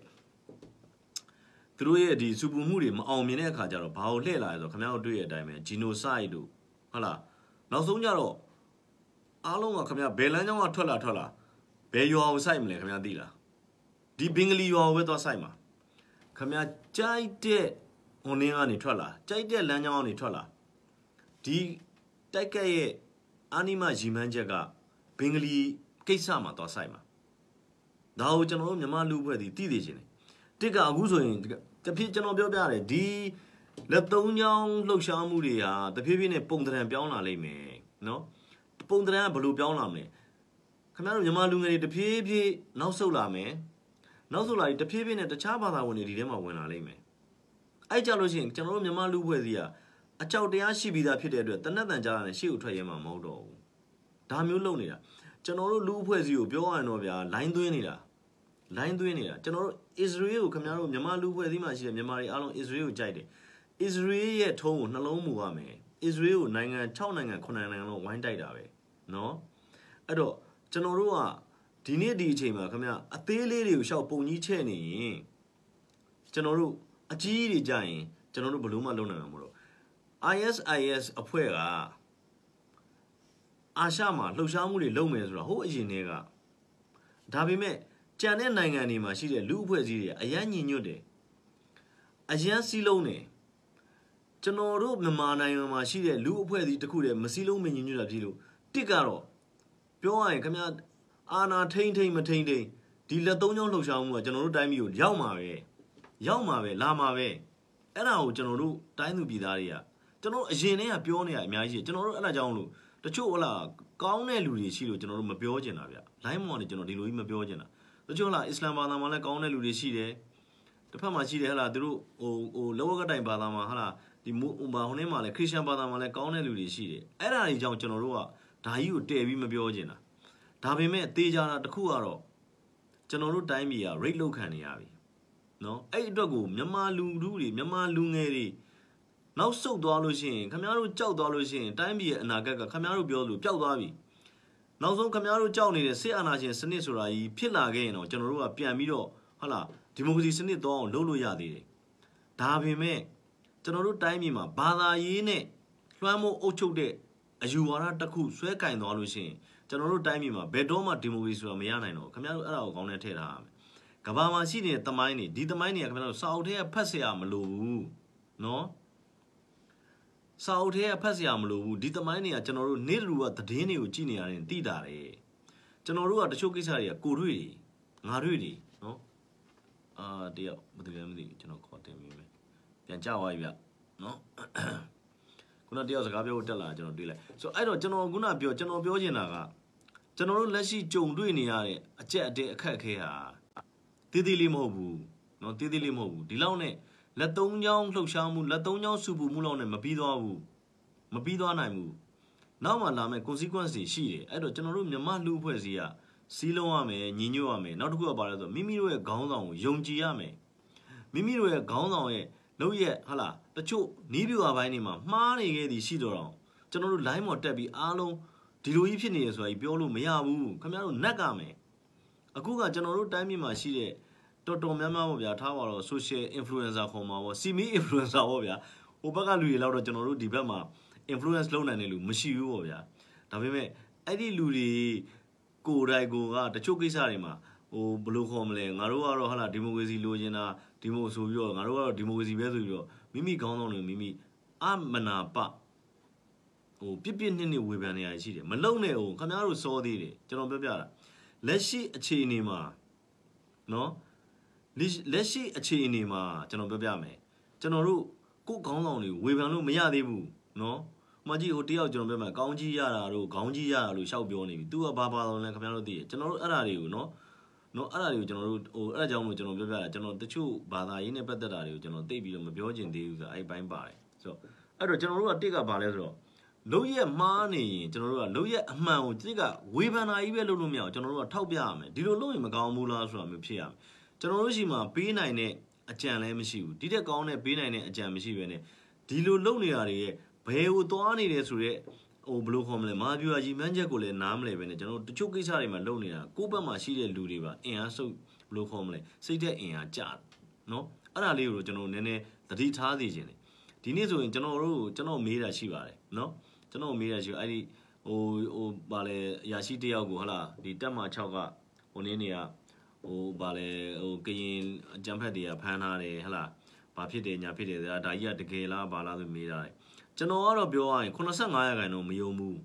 သူတို့ရဲ့ဒီစူပူမှုတွေမအောင်မြင်တဲ့အခါကျတော့ဘာလို့လှည့်လာလဲဆိုတော့ခင်ဗျားတို့တွေ့ရတဲ့အတိုင်းပဲ genocide တို့ဟုတ်လားနောက်ဆုံးကျတော့အားလုံးကခင်ဗျာဘယ်လမ်းကြောင်းကထွက်လာထွက်လာဘယ်ရွာကိုစိုက်မလဲခင်ဗျာသိလားဒီဘင်္ဂလီရွာကိုပဲသွားစိုက်မှာခင်ဗျာကြိုက်တဲ့ဟိုနင်းကနေထွက်လာကြိုက်တဲ့လမ်းကြောင်းကနေထွက်လာဒီတိုက်ကက်ရဲ့အာနိမရီမန်းချက်ကဘင်္ဂလီကိစ္စမှာသွားစိုက်မှာဒါကိုကျွန်တော်တို့မြန်မာလူဖွဲ့ဒီသိသိချင်းတယ် တစ်ကအခုဆိုရင်တဖြည်းကျွန်တော်ပြောပြတယ်ဒီလက်သုံးချောင်းလှုပ်ရှားမှုတွေဟာတဖြည်းဖြည်းနဲ့ပုံသဏ္ဍာန်ပြောင်းလာလိမ့်မယ်နော်ပုံသဏ္ဍာန်ကဘယ်လိုပြောင်းလာမလဲခင်ဗျားတို့မြန်မာလူငယ်တွေတဖြည်းဖြည်းနောက်ဆုတ်လာမယ်နောက်ဆုတ်လာပြီးတဖြည်းဖြည်းနဲ့တခြားဘာသာဝင်တွေဒီထဲမှာဝင်လာလိမ့်မယ်အဲ့ကြလို့ရှိရင်ကျွန်တော်တို့မြန်မာလူဖွဲ့စီကအကြောက်တရားရှိပြီးသားဖြစ်တဲ့အတွက်တနက်တန်ကြားရတယ်ရှေ့ကိုထွက်ရဲမှာမဟုတ်တော့ဘူးဒါမျိုးလုပ်နေတာကျွန်တော်တို့လူအဖွဲ့စီကိုပြောရရင်တော့ဗျာလိုင်းသွင်းနေတာ လိုင်းသွင်းနေတာကျွန်တော်တို့အစ္စရေးကိုခင်ဗျားတို့မြန်မာလူဖွဲ့စည်းမှာရှိတဲ့မြန်မာတွေအားလုံးအစ္စရေးကိုကြိုက်တယ်အစ္စရေးရဲ့ထုံးကိုနှလုံးမူရမယ်အစ္စရေးကိုနိုင်ငံ6နိုင်ငံ9နိုင်ငံလုံးဝိုင်းတိုက်တာပဲเนาะအဲ့တော့ကျွန်တော်တို့ကဒီနေ့ဒီအချိန်မှာခင်ဗျာအသေးလေးတွေကိုရှောက်ပုံကြီးချဲ့နေရင်ကျွန်တော်တို့အကြီးတွေကြရင်ကျွန်တော်တို့ဘလို့မှလုံနိုင်မှာမလို့ ISIS အဖွဲ့ကအာရှမှာလှုပ်ရှားမှုတွေလုပ်မယ်ဆိုတာဟိုအရင်တည်းကဒါပေမဲ့ ကြံတဲ့နိုင်ငံတွေမှာရှိတဲ့လူအဖွဲ့အစည်းတွေအရန်ညင်ညွတ်တယ်အရန်စီးလုံးတယ်ကျွန်တော်တို့မြန်မာနိုင်ငံမှာရှိတဲ့လူအဖွဲ့အစည်းတစ်ခုတည်းမစီးလုံးမညင်ညွတ်တာဖြစ်လို့တစ်ကတော့ပြောရရင်ခင်ဗျာအာနာထိမ့်ထိမ့်မထိမ့်ထိမ့်ဒီလက်သုံးချောင်းလှုပ်ရှားမှုကကျွန်တော်တို့တိုင်းပြည်ကိုရောက်မှာပဲရောက်မှာပဲလာမှာပဲအဲ့ဒါကိုကျွန်တော်တို့တိုင်းသူပြည်သားတွေကကျွန်တော်အရင်တည်းကပြောနေရအများကြီးကျွန်တော်တို့အဲ့ဒါကြောင့်လို့တချို့ဟလာကောင်းတဲ့လူတွေရှိလို့ကျွန်တော်တို့မပြောချင်တာဗျလိုင်းမော်နေကျွန်တော်ဒီလိုကြီးမပြောချင်တာ တချို့ဟလာအစ္စလာမ်ဘာသာမှာလည်းကောင်းတဲ့လူတွေရှိတယ်တစ်ဖက်မှာရှိတယ်ဟလာသူတို့ဟိုဟိုလောကတိုင်ဘာသာမှာဟလာဒီမိုးဟိုဟိုနေ့မှာလည်းခရစ်ယာန်ဘာသာမှာလည်းကောင်းတဲ့လူတွေရှိတယ်အဲ့ဒါတွေကြောင့်ကျွန်တော်တို့ကဒါကြီးကိုတည်ပြီးမပြောချင်တာဒါပေမဲ့တေးကြတာတခုကတော့ကျွန်တော်တို့တိုင်းပြည်က rate လောက်ခံနေရပြီနော်အဲ့အတွက်ကိုမြန်မာလူလူတွေမြန်မာလူငယ်တွေနောက်ဆုတ်သွားလို့ရှိရင်ခမရတို့ကြောက်သွားလို့ရှိရင်တိုင်းပြည်ရဲ့အနာဂတ်ကခမရတို့ပြောလို့ပျောက်သွားပြီ နောက်ဆုံးခမားတို့ကြောက်နေတဲ့စစ်အာဏာရှင်စနစ်ဆိုတာကြီးဖြစ်လာခဲ့ရင်တော့ကျွန်တော်တို့ကပြန်ပြီးတော့ဟုတ်လားဒီမိုကရေစီစနစ်တော့အောင်လုပ်လို့ရသေးတယ်ဒါပေမဲ့ကျွန်တော်တို့တိုင်းပြည်မှာဘာသာရေးနဲ့လွှမ်းမိုးအုပ်ချုပ်တဲ့အယူဝါဒတစ်ခုဆွဲကင်သွားလို့ရှိရင်ကျွန်တော်တို့တိုင်းပြည်မှာဘယ်တော့မှဒီမိုကရေစီဆိုတာမရနိုင်တော့ခင်ဗျားတို့အဲ့ဒါကိုကောင်းတဲ့ထည့်ထားရမယ်ကဘာမှာရှိနေတဲ့တမိုင်းတွေဒီတမိုင်းတွေကခင်ဗျားတို့စာအုပ်ထဲကဖတ်ဆရာမလိုဘူးနော် စာအုပ်ထဲကဖတ်စရာမလိုဘူးဒီသမိုင်းတွေကကျွန်တော်တို့နေ့လူကသတင်းတွေကိုကြည့်နေရတယ်သိတာတယ်ကျွန်တော်တို့ကတချို့ကိစ္စတွေကကိုတွေ့တွေငါတွေ့တွေနော်အာတယောက်ဘာလို့လဲမသိဘူးကျွန်တော်ခေါ်တင်မိမယ်ပြန်ကြသွားပြီဗျနော်ခုနတယောက်စကားပြောဖို့တက်လာကျွန်တော်တွေ့လိုက်ဆိုအဲ့တော့ကျွန်တော်ခုနပြောကျွန်တော်ပြောချင်တာကကျွန်တော်တို့လက်ရှိကြုံတွေ့နေရတဲ့အကြက်အတဲအခက်အခဲဟာတည်တည်လေးမဟုတ်ဘူးနော်တည်တည်လေးမဟုတ်ဘူးဒီလောက်နဲ့ လက်သုံးချောင်းလှုပ်ရှားမှုလက်သုံးချောင်းစုပူမှုလောက်နဲ့မပြီးသွားဘူးမပြီးသွားနိုင်ဘူးနောက်မှလာမယ့် consequence တွေရှိတယ်အဲ့တော့ကျွန်တော်တို့မြန်မာလူအဖွဲ့အစည်းကစီးလုံးရမယ်ညီညွတ်ရမယ်နောက်တစ်ခုကပါလဲဆိုမိမိတို့ရဲ့ခေါင်းဆောင်ကိုယုံကြည်ရမယ်မိမိတို့ရဲ့ခေါင်းဆောင်ရဲ့လုပ်ရက်ဟာလာတချို့နီးပြူအပိုင်းတွေမှာမှားနေခဲ့သည်ရှိတော့တော့ကျွန်တော်တို့ line ပေါ်တက်ပြီးအားလုံးဒီလိုကြီးဖြစ်နေရဆိုတာကြီးပြောလို့မရဘူးခင်ဗျားတို့နက်ကမယ်အခုကကျွန်တော်တို့တိုင်းပြည်မှာရှိတဲ့ တော်တော်များများပေါ့ဗျာထားပါတော့ social influencer ခေါ်မှာပေါ့ semi influencer ပေါ့ဗျာဟိုဘက်ကလူတွေလောက်တော့ကျွန်တော်တို့ဒီဘက်မှာ influence လုပ်နိုင်တဲ့လူမရှိဘူးပေါ့ဗျာဒါပေမဲ့အဲ့ဒီလူတွေကိုယ်တိုင်ကိုကတချို့ကိစ္စတွေမှာဟိုဘယ်လိုခေါ်မလဲငါတို့ကတော့ဟာလာဒီမိုကရေစီလိုချင်တာဒီမိုဆိုပြီးတော့ငါတို့ကတော့ဒီမိုကရေစီပဲဆိုပြီးတော့မိမိခေါင်းဆောင်တွေမိမိအမနာပဟိုပြစ်ပြစ်နှစ်နှစ်ဝေဖန်နေရရှိတယ်မလုံနဲ့ဟိုခင်ဗျားတို့စောသေးတယ်ကျွန်တော်ပြောပြတာလက်ရှိအခြေအနေမှာနော် လက်ရှိအခြေအနေမှာကျွန်တော်ပြောပြမယ်ကျွန်တော်တို့ကိုယ်ခေါင်းဆောင်တွေဝေဖန်လို့မရသေးဘူးနော်မကြီးဟိုတယောက်ကျွန်တော်ပြောမှာကောင်းကြီးရတာတို့ခေါင်းကြီးရတာလို့ရှောက်ပြောနေပြီ။ तू ကဘာဘာလို့လဲခင်ဗျားတို့သိတယ်ကျွန်တော်တို့အဲ့ဒါတွေကိုနော်နော်အဲ့ဒါတွေကိုကျွန်တော်တို့ဟိုအဲ့ဒါကြောင့်မလို့ကျွန်တော်ပြောပြတာကျွန်တော်တချို့ဘာသာရေးနဲ့ပတ်သက်တာတွေကိုကျွန်တော်သိပြီးတော့မပြောချင်သေးဘူးဆိုတော့အဲ့ဘိုင်းပါတယ်ဆိုတော့အဲ့တော့ကျွန်တော်တို့ကတစ်ကဘာလဲဆိုတော့လုံးရက်မှားနေရင်ကျွန်တော်တို့ကလုံးရက်အမှန်ကိုတစ်ကဝေဖန်တာကြီးပဲလုပ်လို့မရအောင်ကျွန်တော်တို့ကထောက်ပြရမယ်ဒီလိုလုပ်ရင်မကောင်းဘူးလားဆိုတာမျိုးဖြစ်ရမယ် ကျွန်တော်တို့ရှိမှပေးနိုင်တဲ့အကြံလည်းမရှိဘူးဒီတက်ကောင်းတဲ့ပေးနိုင်တဲ့အကြံမရှိဘဲနဲ့ဒီလိုလုပ်နေတာတွေရဲ့ဘယ်ကိုသွားနေတယ်ဆိုတော့ဟိုဘယ်လိုခေါ်မလဲမာပြူအကြီးမန်းချက်ကိုလည်းနားမလဲပဲနဲ့ကျွန်တော်တို့တချို့ကိစ္စတွေမှာလုပ်နေတာကိုယ့်ဘက်မှာရှိတဲ့လူတွေပါအင်အားစုပ်ဘယ်လိုခေါ်မလဲစိတ်တဲ့အင်အားကျနော်အဲ့ဒါလေးကိုကျွန်တော်နည်းနည်းသတိထားစီခြင်းတယ်ဒီနေ့ဆိုရင်ကျွန်တော်တို့ကျွန်တော်မေးတာရှိပါတယ်နော်ကျွန်တော်မေးတာရှိအဲ့ဒီဟိုဟိုဗာလဲအရာရှိတယောက်ကိုဟလာဒီတက်မှာ6ကဟိုနည်းနေက ဟိုဗာလဲဟိုကရင်အကြံဖက်တွေကဖမ်းထားတယ်ဟလာဘာဖြစ်တယ်ညာဖြစ်တယ်ဆိုတာဒါကြီးကတကယ်လားဘာလားဆိုမေးတာလေကျွန်တော်ကတော့ပြောရရင်85ရာခိုင်နှုန်းမယုံဘူး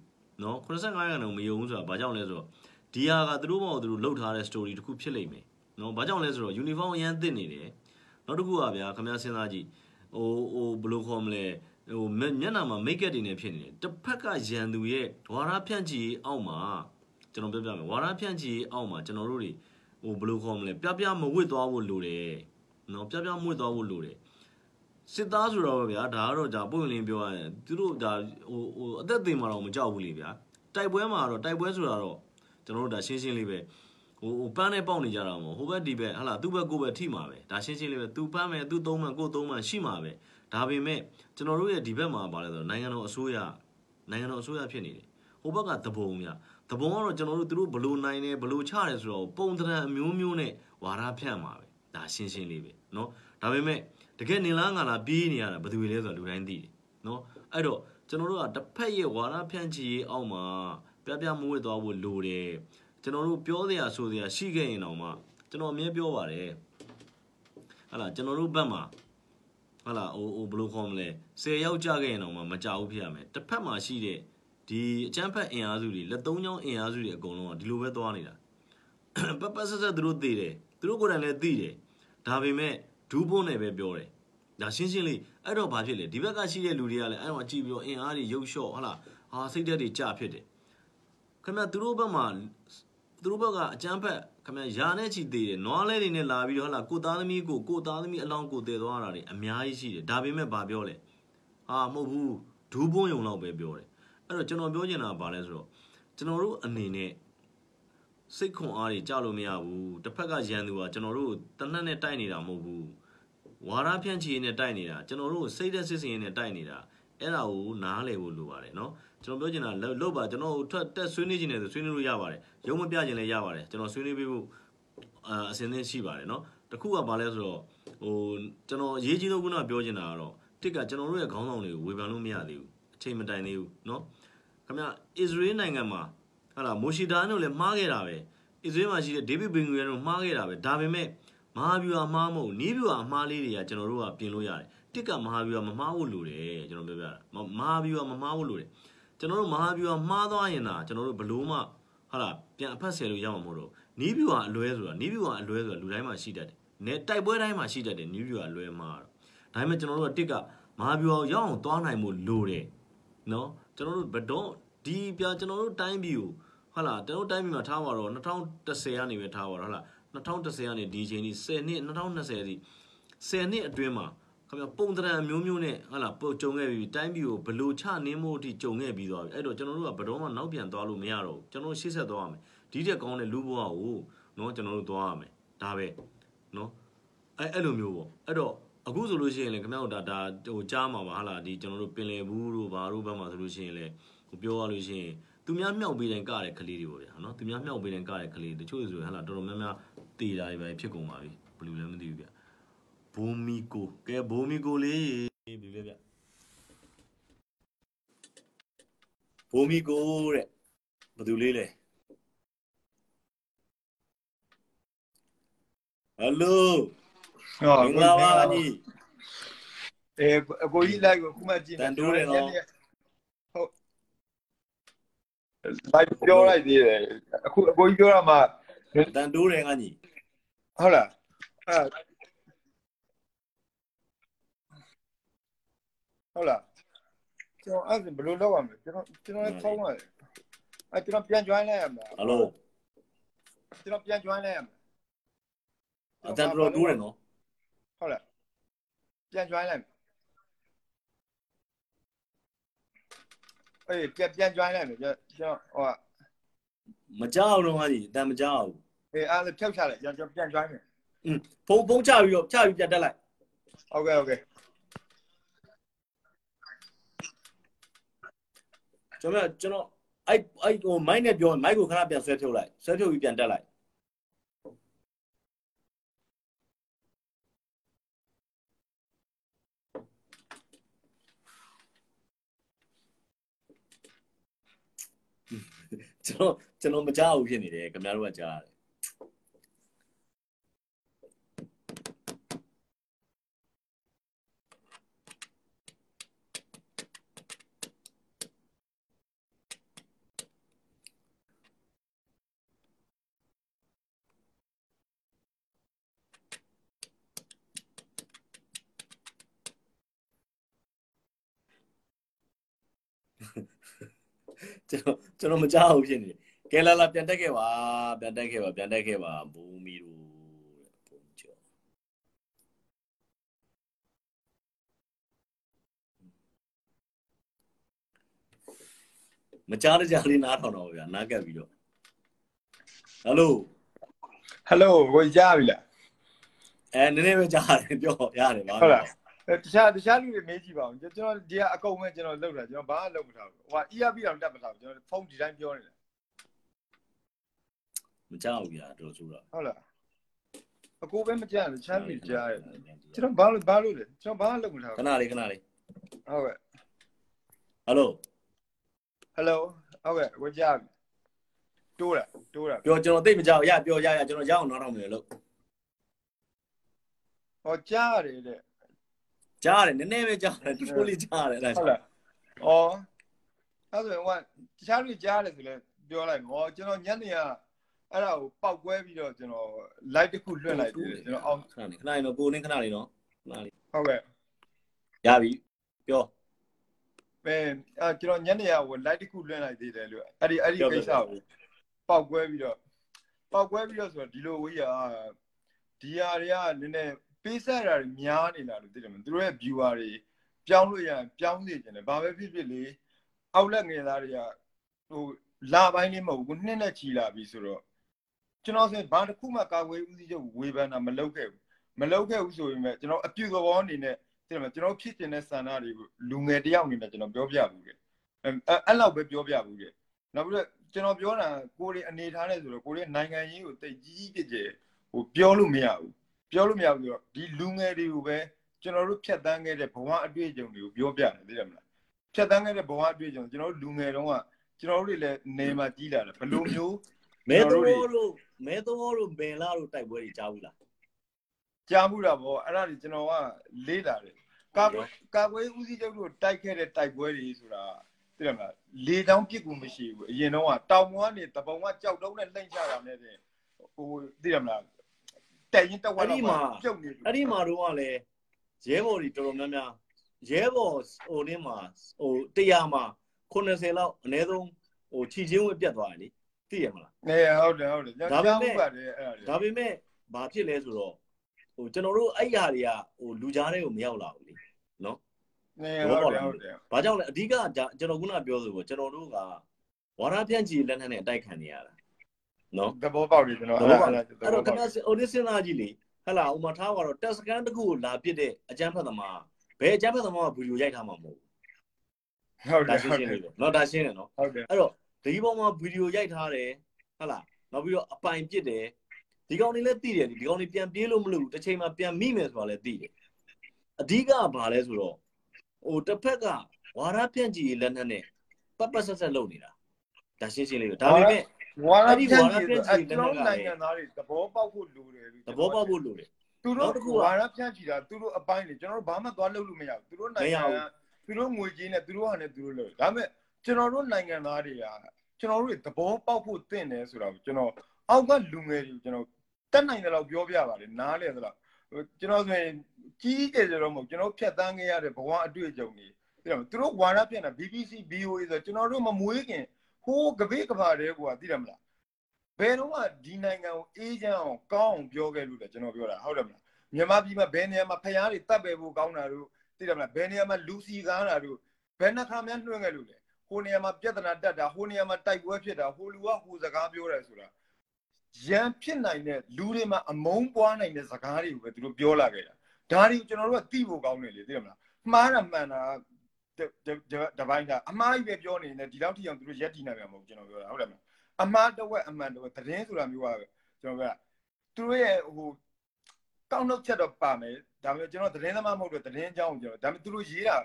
နော်85ရာခိုင်နှုန်းမယုံဘူးဆိုတာဘာကြောင့်လဲဆိုတော့ဒီဟာကသူတို့ဘောသူတို့လှုပ်ထားတဲ့ story တစ်ခုဖြစ်လိမ့်မယ်နော်ဘာကြောင့်လဲဆိုတော့ uniform အရန်သင့်နေတယ်နောက်တစ်ခုကဗျာခင်ဗျားစဉ်းစားကြည့်ဟိုဟိုဘယ်လိုခေါ်မလဲဟိုမျက်နှာမှာ make up တွေနဲ့ဖြစ်နေတယ်တစ်ဖက်ကရန်သူရဲ့ဝါရဖြန့်ချီအောက်မှာကျွန်တော်ပြောပြမယ်ဝါရဖြန့်ချီအောက်မှာကျွန်တော်တို့တွေ ဟိုဘယ်လိုခေါ်မလဲပြပြမဝစ်သွားဖို့လိုတယ်နော်ပြပြမဝစ်သွားဖို့လိုတယ်စစ်သားဆိုတော့ဗျာဒါကတော့ဂျာပွင့်လင်းပြောရရင်သူတို့ဒါဟိုဟိုအသက်သေမှာတော့မကြောက်ဘူးလေဗျာတိုက်ပွဲမှာတော့တိုက်ပွဲဆိုတာတော့ကျွန်တော်တို့ဒါရှင်းရှင်းလေးပဲဟိုဟိုပန်းနဲ့ပေါက်နေကြတာမဟုတ်ဟိုဘက်ဒီဘက်ဟလာသူ့ဘက်ကိုပဲထိမှာပဲဒါရှင်းရှင်းလေးပဲသူပန်းမယ်သူသုံးမှန်ကိုသုံးမှန်ရှိမှာပဲဒါပေမဲ့ကျွန်တော်တို့ရဲ့ဒီဘက်မှာပါလဲဆိုတော့နိုင်ငံတော်အစိုးရနိုင်ငံတော်အစိုးရဖြစ်နေတယ်ဟိုဘက်ကသဘုံများ တပုံကတော့ကျွန်တော်တို့သူတို့ဘလို့နိုင်တယ်ဘလို့ချတယ်ဆိုတော့ပုံသဏ္ဍာန်အမျိုးမျိုးနဲ့ဝါဒဖြန့်မှာပဲဒါရှင်းရှင်းလေးပဲเนาะဒါပေမဲ့တကယ်နေလားငါလားပြေးနေရတာဘယ်သူလဲဆိုတော့လူတိုင်းသိတယ်နော်အဲ့တော့ကျွန်တော်တို့ကတစ်ဖက်ရဲ့ဝါရဖြန့်ချီရေးအောက်မှာပြပြမွေးသွားဖို့လိုတယ်ကျွန်တော်တို့ပြောစရာဆိုစရာရှိခဲ့ရင်တော့မှကျွန်တော်အမြဲပြောပါတယ်ဟာလားကျွန်တော်တို့ဘက်မှာဟာလားဟိုဟိုဘယ်လိုခေါ်မလဲ10ယောက်ကြခဲ့ရင်တော့မှမကြဘူးဖြစ်ရမယ်တစ်ဖက်မှာရှိတဲ့ ဒီအချမ်းဖက်အင်အားစုတွေလက်သုံးချောင်းအင်အားစုတွေအကုန်လုံးကဒီလိုပဲသွားနေတာပပဆက်ဆက်သူတို့သိတယ်သူတို့ကိုယ်တိုင်လည်းသိတယ်ဒါပေမဲ့ဒူးဖို့နဲ့ပဲပြောတယ်ဒါရှင်းရှင်းလေးအဲ့တော့ဘာဖြစ်လဲဒီဘက်ကရှိတဲ့လူတွေကလည်းအဲ့တော့ကြည့်ပြီးတော့အင်အားတွေရုပ်လျှော့ဟုတ်လားဟာစိတ်ဓာတ်တွေကျဖြစ်တယ်ခင်ဗျသူတို့ဘက်မှာသူတို့ဘက်ကအကျန်းဖက်ခင်ဗျယာနဲ့ချီသေးတယ်နွားလဲတွေနဲ့လာပြီးတော့ဟုတ်လားကိုသားသမီးကိုကိုသားသမီးအလောင်းကိုတည်သွားတာတွေအများကြီးရှိတယ်ဒါပေမဲ့ဘာပြောလဲဟာမဟုတ်ဘူးဒူးပွန်းယုံလောက်ပဲပြောတယ် အဲ့တော့ကျွန်တော်ပြောချင်တာကဘာလဲဆိုတော့ကျွန်တော်တို့အနေနဲ့စိတ်ခွန်အားတွေကြလို့မရဘူးတစ်ဖက်ကရန်သူကကျွန်တော်တို့တနက်နဲ့တိုက်နေတာမဟုတ်ဘူးဝါရဖြန့်ချီနဲ့တိုက်နေတာကျွန်တော်တို့စိတ်သက်စစ်စင်နဲ့တိုက်နေတာအဲ့ဒါကိုနားလည်ဖို့လိုပါတယ်เนาะကျွန်တော်ပြောချင်တာလောက်ပါကျွန်တော်ထွက်တက်ဆွေးနွေးခြင်းနဲ့ဆိုဆွေးနွေးလို့ရပါတယ်ရုံးမပြခြင်းလည်းရပါတယ်ကျွန်တော်ဆွေးနွေးပေးဖို့အာအစဉ်သင်းရှိပါတယ်เนาะတခုကဘာလဲဆိုတော့ဟိုကျွန်တော်အရေးကြီးဆုံးခုနပြောချင်တာကတော့တစ်ကကျွန်တော်တို့ရဲ့ခေါင်းဆောင်တွေကိုဝေဖန်လို့မရသေးဘူးအချိန်မတိုင်သေးဘူးเนาะ ခင်ဗျအစ္စရေးနိုင်ငံမှာဟာလာမိုရှီဒါနိုလည်းမှားခဲ့တာပဲအစ္စရေးမှာရှိတဲ့ဒေးဗစ်ဘင်ဂရီယန်တို့မှားခဲ့တာပဲဒါပေမဲ့မဟာဗျူဟာမှားမဟုတ်နီးဗျူဟာမှားလေးတွေကကျွန်တော်တို့ကပြင်လို့ရတယ်တစ်ကမဟာဗျူဟာမမှားဖို့လိုတယ်ကျွန်တော်ပြောပြတာမဟာဗျူဟာမမှားဖို့လိုတယ်ကျွန်တော်တို့မဟာဗျူဟာမှားသွားရင်သာကျွန်တော်တို့ဘလို့မှဟာလာပြန်အဖက်ဆယ်လို့ရမှာမဟုတ်တော့နီးဗျူဟာအလွဲဆိုတာနီးဗျူဟာအလွဲဆိုတာလူတိုင်းမှာရှိတတ်တယ်နဲတိုက်ပွဲတိုင်းမှာရှိတတ်တယ်နီးဗျူဟာအလွဲမှာတော့ဒါပေမဲ့ကျွန်တော်တို့ကတစ်ကမဟာဗျူဟာရောက်အောင်သွားနိုင်ဖို့လိုတယ်နော် ကျွန်တော်တို့ဘတော့ဒီပြကျွန်တော်တို့တိုင်းပြည်ကိုဟာလာကျွန်တော်တို့တိုင်းပြည်မှာထားပါတော့2010ကနေပဲထားပါတော့ဟာလာ2010ကနေဒီအချိန်ကြီး10နှစ်2020အထိ10နှစ်အတွင်းမှာခင်ဗျပုံတရံမျိုးမျိုးနဲ့ဟာလာပုံကြုံခဲ့ပြီးတိုင်းပြည်ကိုဘလို့ချနင်းမှုအထိကြုံခဲ့ပြီးသွားပြီအဲ့တော့ကျွန်တော်တို့ကဘတော်မှနောက်ပြန်သွားလို့မရတော့ဘူးကျွန်တော်ရှေ့ဆက်သွားရမယ်ဒီတက်ကောင်းတဲ့လူဘဝကိုနော်ကျွန်တော်တို့သွားရမယ်ဒါပဲနော်အဲ့အဲ့လိုမျိုးပေါ့အဲ့တော့ အခုဆိုလို့ရှိရင်လည်းခင်ဗျားတို့ဒါဒါဟိုကြားမှာပါဟာလာဒီကျွန်တော်တို့ပင်လယ်ဘူးတို့ဘာတို့ဘက်မှာဆိုလို့ရှိရင်လည်းဟိုပြောရလို့ရှိရင်သူများမြောက်ပေးတဲ့ကတဲ့ကလေးတွေပေါ့ဗျာနော်သူများမြောက်ပေးတဲ့ကတဲ့ကလေးတချို့ဆိုရင်ဟာလာတော်တော်များများတည်တာတွေပဲဖြစ်ကုန်ပါပြီဘယ်လိုလဲမသိဘူးဗျဘိုမီကိုကဲဘိုမီကိုလေးဘယ်လိုလဲဗျဘိုမီကိုတဲ့ဘယ်သူလေးလဲဟယ်လို ဟောမင်္ဂလာပါညီအဲအကိုကြီးလိုက်ကိုခုမှကြည့်တန်တိုးတယ်နော်ဟုတ်လိုက်ပြောလိုက်သေးတယ်အခုအကိုကြီးပြောရမှာတန်တိုးတယ်ငါညီဟုတ်လားအဲဟုတ်လားကျွန်တော်အဲ့ဒါဘယ်လိုလုပ်ရမလဲကျွန်တော်ကျွန်တော်လည်းဖောင်းရတယ်အဲကျွန်တော်ပြန် join လိုက်ရမှာဟယ်လိုကျွန်တော်ပြန် join လိုက်ရမှာအတန်တော်တိုးတယ်နော် ဟုတ်လားပြန် join လိုက်အေးပြန်ပြန် join လိုက်မယ်ကျွန်တော်ဟိုမကြောက်တော့ဟာကြီးအတန်မကြောက်ဘူးအေးအားလည်းဖြုတ်ချလိုက်ကျွန်တော်ပြန် join မယ်ဖုံဖုံချပြီးတော့ချပြီးပြန်တက်လိုက်ဟုတ်ကဲ့ဟုတ်ကဲ့ကျွန်တော်ကျွန်တော်အဲ့အဲ့ဟိုမိုက်နဲ့ပြောမိုက်ကိုခဏပြန်ဆွဲဖြုတ်လိုက်ဆွဲဖြုတ်ပြီးပြန်တက်လိုက် ကျွန်တော်ကျွန်တော်မကြောက်ဘူးဖြစ်နေတယ်ခင်ဗျားတို့ကကြားတယ် ကျွန်တော်ကျွန်တော်မကြောက်ဘူးဖြစ်နေတယ်ကဲလာလာပြန်တက်ခဲ့ပါပြန်တက်ခဲ့ပါပြန်တက်ခဲ့ပါဘူမီတို့တဲ့ဘုံကျော်မကြားတကြလေးနားထောင်တော့ဗျာနားကပ်ပြီးတော့ဟယ်လိုဟယ်လိုကိုကြားပြီလားအဲနည်းနည်းပဲကြားတယ်ပြောရတယ်ဗျာဟုတ်လားအဲ တခြားတခြားလူတွေမေးကြည့်ပါဦးကျွန်တော်ဒီကအကုန်မဲ့ကျွန်တော်လောက်တာကျွန်တော်ဘာမှလုပ်မထားဘူးဟို ERP တော့တက်မထားဘူးကျွန်တော်ဖုန်းဒီတိုင်းပြောနေတယ်မကြောက်ဘူးဗျာတော်ဆိုတော့ဟုတ်လားအကိုပဲမကြားဘူးချမ်းပြီကြားရတယ်ကျွန်တော်ဘာလို့ဘာလို့လဲကျွန်တော်ဘာမှလုပ်မထားခဘူးဏလေးခဏလေးဟုတ်ကဲ့ဟယ်လိုဟယ်လိုဟုတ်ကဲ့ကိုကြားပြီတိုးတာတိုးတာပြောကျွန်တော်သိမကြောက်ရပြောရရကျွန်တော်ရအောင်နားထောင်မယ်လို့ဟောကြားရတယ်တဲ့ ကြားတယ်နည်းနည်းပဲကြားတယ်တိုးလေးကြားတယ်အဲ့ဒါဟုတ်လားဩအဲ့ဆိုရင်ဟိုတခြားလူကြားတယ်ဆိုလဲပြောလိုက်ဟောကျွန်တော်ညနေကအဲ့ဒါကိုပောက်ကွဲပြီးတော့ကျွန်တော် live တစ်ခုလွှင့်လိုက်တယ်ကျွန်တော်အောင်ခဏလေးခဏလေးတော့ကိုနေခဏလေးနော်ခဏလေးဟုတ်ကဲ့ရပြီပြောပဲအဲကျွန်တော်ညနေကဟို live တစ်ခုလွှင့်လိုက်သေးတယ်လို့အဲ့ဒီအဲ့ဒီကိစ္စကိုပောက်ကွဲပြီးတော့ပောက်ကွဲပြီးတော့ဆိုတော့ဒီလိုဝေးရဒီဟာတွေကနည်းနည်း ပေးဆက်တာတွေများနေလားလို့သိတယ်မသူတို့ရဲ့ viewer တွေပြောင်းလို့ရရင်ပြောင်းနေကြတယ်ဘာပဲဖြစ်ဖြစ်လေအောက်လက်ငယ်သားတွေကဟိုလာပိုင်းလေးမဟုတ်ဘူးနှစ်နဲ့ချီလာပြီဆိုတော့ကျွန်တော်ဆိုဘာတစ်ခုမှကာဝေးဦးစီးချုပ်ဝေဖန်တာမလုပ်ခဲ့ဘူးမလုပ်ခဲ့ဘူးဆိုရင်မဲ့ကျွန်တော်အပြည့်သဘောအနေနဲ့သိတယ်မကျွန်တော်ဖြစ်တင်တဲ့စံနာတွေကိုလူငယ်တယောက်အနေနဲ့ကျွန်တော်ပြောပြဘူးလေအဲအဲ့လောက်ပဲပြောပြဘူးလေနောက်ပြီးတော့ကျွန်တော်ပြောတာကိုရီအနေထားနဲ့ဆိုတော့ကိုရီနိုင်ငံရေးကိုတိတ်ကြီးကြီးပြည့်ကျယ်ဟိုပြောလို့မရဘူး ပြောလို့မရဘူးဆိုတော့ဒီလူငယ်တွေကိုပဲကျွန်တော်တို့ဖြတ်တန်းခဲ့တဲ့ဘဝအတွေ့အကြုံတွေကိုပြောပြတယ်သိတယ်မလားဖြတ်တန်းခဲ့တဲ့ဘဝအတွေ့အကြုံကျွန်တော်တို့လူငယ်တုန်းကကျွန်တော်တို့တွေလည်းနေမှာကြီးလာတယ်ဘယ်လိုမျိုးမဲတော်တို့မဲတော်တို့ဘယ်လာတို့တိုက်ပွဲတွေကြားဘူးလားကြားမှုတာပေါ့အဲ့ဒါတွေကျွန်တော်ကလေးလာတယ်ကာကွယ်ကာကွယ်ဦးစီးချုပ်တို့တိုက်ခဲ့တဲ့တိုက်ပွဲတွေဆိုတာသိတယ်မလားလေတောင်းပြစ်ကူမရှိဘူးအရင်တော့ကတောင်ပေါ်ကနေတပုံကကြောက်တုံးနဲ့လှိမ့်ချတာနဲ့ဟိုသိတယ်မလား တက်ရင်တက်ဝက်တော့ပြုတ်နေအဲ့ဒီမှာတော့ကလည်းရဲဘော်တွေတော်တော်များများရဲဘော်ဟိုနေ့မှာဟို100မှာ80လောက်အနည်းဆုံးဟိုခြိချင်းဝက်ပြတ်သွားတယ်လေသိရမလားနေဟုတ်တယ်ဟုတ်တယ်ကြားမှုပါတယ်အဲ့ဒါဒါပေမဲ့ဘာဖြစ်လဲဆိုတော့ဟိုကျွန်တော်တို့အဲ့ຢာတွေကဟိုလူကြားတွေကိုမရောက်လာဘူးလေနော်နေဟုတ်တယ်ဟုတ်တယ်ဘာကြောင့်လဲအဓိကကျွန်တော်ခုနပြောဆိုပေါ့ကျွန်တော်တို့ကဝါရဖြန့်ချီလက်နက်နဲ့အတိုက်ခံနေရတာ နော်သဘောပေါက်ပြီကျွန်တော်အဲ့ဒါအဲ့တော့ခဏအိုနစ်စဉ်းစားကြည့်လေဟဲ့လားဥမာထားကတော့တက်စကန်တစ်ခုကိုလာပြစ်တဲ့အကျန်းဖက်သမားဘယ်အကျန်းဖက်သမားကဗီဒီယိုရိုက်ထားမှာမဟုတ်ဘူးဟုတ်တယ်ရှင်းရှင်းလေးနော်ဒါရှင်းတယ်နော်ဟုတ်တယ်အဲ့တော့ဒီပေါ်မှာဗီဒီယိုရိုက်ထားတယ်ဟဲ့လားနောက်ပြီးတော့အပိုင်ပြစ်တယ်ဒီကောင်လေးလည်းသိတယ်ဒီကောင်လေးပြန်ပြေးလို့မလို့တစ်ချိန်မှာပြန်မိမယ်ဆိုတာလည်းသိတယ်အဓိကဘာလဲဆိုတော့ဟိုတစ်ဖက်ကဝါရပြန့်ကြည်လက်နက်နဲ့ပတ်ပတ်ဆက်ဆက်လုပ်နေတာဒါရှင်းရှင်းလေးပဲဒါပေမဲ့ ဝါရပြန့်ကြီးအဲ့ကျွန်တော်နိုင်ငံသားတွေသဘောပေါက်ဖို့လိုတယ်သဘောပေါက်ဖို့လိုတယ်သူတို့ဝါရဖြန့်ချီတာသူတို့အပိုင်းလေကျွန်တော်တို့ဘာမှသွားလုပ်လို့မရဘူးသူတို့နိုင်ငံသူတို့ငွေကြေးနဲ့သူတို့ဟာနဲ့သူတို့လုပ်ဒါပေမဲ့ကျွန်တော်တို့နိုင်ငံသားတွေကကျွန်တော်တို့သဘောပေါက်ဖို့တင့်တယ်ဆိုတော့ကျွန်တော်အောက်ကလူငယ်တွေကိုကျွန်တော်တက်နိုင်တယ်လို့ပြောပြပါလေနားလေသလားကျွန်တော်ဆိုရင်ကြီးကြဲကြတော့မဟုတ်ကျွန်တော်ဖြတ်တန်းခဲ့ရတဲ့ဘဝအတွေ့အကြုံတွေသိတယ်မသူတို့ဝါရဖြန့်တာ BBC BOA ဆိုကျွန်တော်တို့မမွေးခင် ဟိုးကပေးကဘာတဲ့ကွာသိတယ်မလားဘယ်တော့မှဒီနိုင်ငံကိုအေးချမ်းအောင်ကောင်းအောင်ပြောခဲ့လို့လေကျွန်တော်ပြောတာဟုတ်တယ်မလားမြန်မာပြည်မှာဘယ်နေရာမှာဖျားတွေတတ်ပယ်ဖို့ကောင်းတာတို့သိတယ်မလားဘယ်နေရာမှာလူစီကားတာတို့ဘယ်နှခါမှနှွှဲခဲ့လို့လေဟိုနေရာမှာပြဿနာတက်တာဟိုနေရာမှာတိုက်ပွဲဖြစ်တာဟိုလူကဟိုစကားပြောတယ်ဆိုတာရန်ဖြစ်နိုင်တဲ့လူတွေမှာအမုန်းပွားနိုင်တဲ့စကားတွေကိုပဲသူတို့ပြောလာခဲ့တာဒါတွေကိုကျွန်တော်တို့ကသိဖို့ကောင်းတယ်လေသိတယ်မလားမှားတာမှန်တာ တပိုင်းကအမှားကြီးပဲပြောနေတယ်ဒီလောက်ထိအောင်သူတို့ရက်တည်နိုင်မှာမဟုတ်ကျွန်တော်ပြောတာဟုတ်တယ်မလားအမှားတော့အမှန်တော့သတင်းဆိုတာမျိုးကကျွန်တော်ကသူတို့ရဲ့ဟိုကောက်နှုတ်ချက်တော့ပါမယ်ဒါပေမဲ့ကျွန်တော်သတင်းသမားမဟုတ်တော့သတင်းအကြောင်းကိုကျွန်တော်ဒါပေမဲ့သူတို့ရေးတာ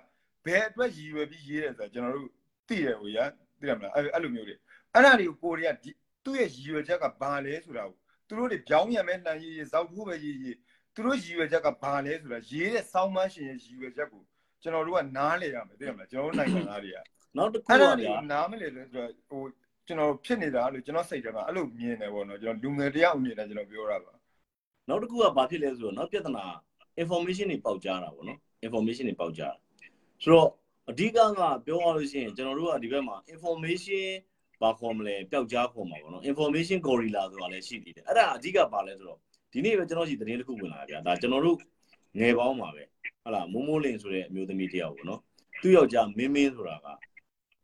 ဘယ်အတွက်ရည်ရွယ်ပြီးရေးတယ်ဆိုတာကျွန်တော်တို့သိတယ်ဟိုရသိတယ်မလားအဲ့လိုမျိုးတွေအဲ့ဒါတွေကိုကိုရီးယားသူ့ရဲ့ရည်ရွယ်ချက်ကဘာလဲဆိုတာကိုသူတို့တွေပြောင်းရမယ်နှံရေးရေးဇောက်ထိုးပဲရေးရေးသူတို့ရည်ရွယ်ချက်ကဘာလဲဆိုတာရေးတဲ့စောင်းမရှင်ရဲ့ရည်ရွယ်ချက်ကို ကျွန်တော်တို့ကနားလေရမယ်သိတယ်မလားကျွန်တော်တို့နိုင်ငံသားတွေကနောက်တစ်ခုကဗျာနားမလေလို့ဆိုတော့ဟိုကျွန်တော်ဖြစ်နေတာလို့ကျွန်တော်စိတ်ထဲမှာအဲ့လိုမြင်တယ်ပေါ့နော်ကျွန်တော်လူငယ်တယောက်အနေနဲ့ကျွန်တော်ပြောတာပါနောက်တစ်ခုကဘာဖြစ်လဲဆိုတော့နောက်ပြဿနာ information တွေပေါက်ကြားတာပေါ့နော် information တွေပေါက်ကြားဆိုတော့အဓိကကပြောရလို့ရှိရင်ကျွန်တော်တို့ကဒီဘက်မှာ information ဘာခေါ်မလဲပျောက်ကြားခေါ်မှာပေါ့နော် information gorilla ဆိုတာလည်းရှိသေးတယ်အဲ့ဒါအဓိကပါလဲဆိုတော့ဒီနေ့ပဲကျွန်တော်ရှိသတင်းတစ်ခုဝင်လာကြဒါကျွန်တော်တို့ငယ်ပေါင်းပါပဲ ဟုတ်လားမိုးမိုးလင်ဆိုတဲ့အမျိုးသမီးတယောက်ပေါ့နော်သူ့ယောက်ျားမင်းမင်းဆိုတာက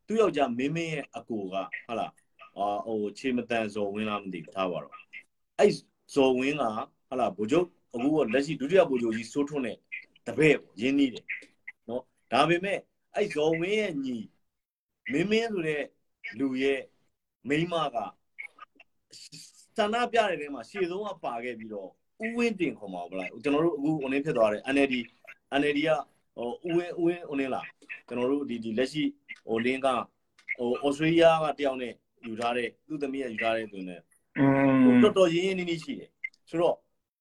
သူ့ယောက်ျားမင်းမင်းရဲ့အကိုကဟုတ်လားအာဟိုခြေမတန်ဇော်ဝင်းလားမသိဘူးထားပါတော့အဲ့ဇော်ဝင်းကဟုတ်လားဗိုလ်ချုပ်အခုကလက်ရှိဒုတိယဗိုလ်ချုပ်ကြီးစိုးထွန်းနဲ့တပည့်ပေါ့ရင်းနှီးတယ်နော်ဒါပေမဲ့အဲ့ဇော်ဝင်းရဲ့ညီမင်းမင်းဆိုတဲ့လူရဲ့မိန်းမကဆန္ဒပြတဲ့ထဲမှာရှေ့ဆုံးကပါခဲ့ပြီးတော့ဥဝင်းတင်ခေါ်မှာဗလားကျွန်တော်တို့အခု online ဖြစ်သွားတယ် NLD NLD ကဟိုဥဝင်းဥဝင်းဥနေလားကျွန်တော်တို့ဒီဒီလက်ရှိဟိုလင်းကဟိုဩစတြေးလျကတယောက်နဲ့ယူထားတဲ့သူ့သမီးကယူထားတဲ့သူနဲ့တော်တော်ရင်းရင်းနှီးနှီးရှိတယ်ဆိုတော့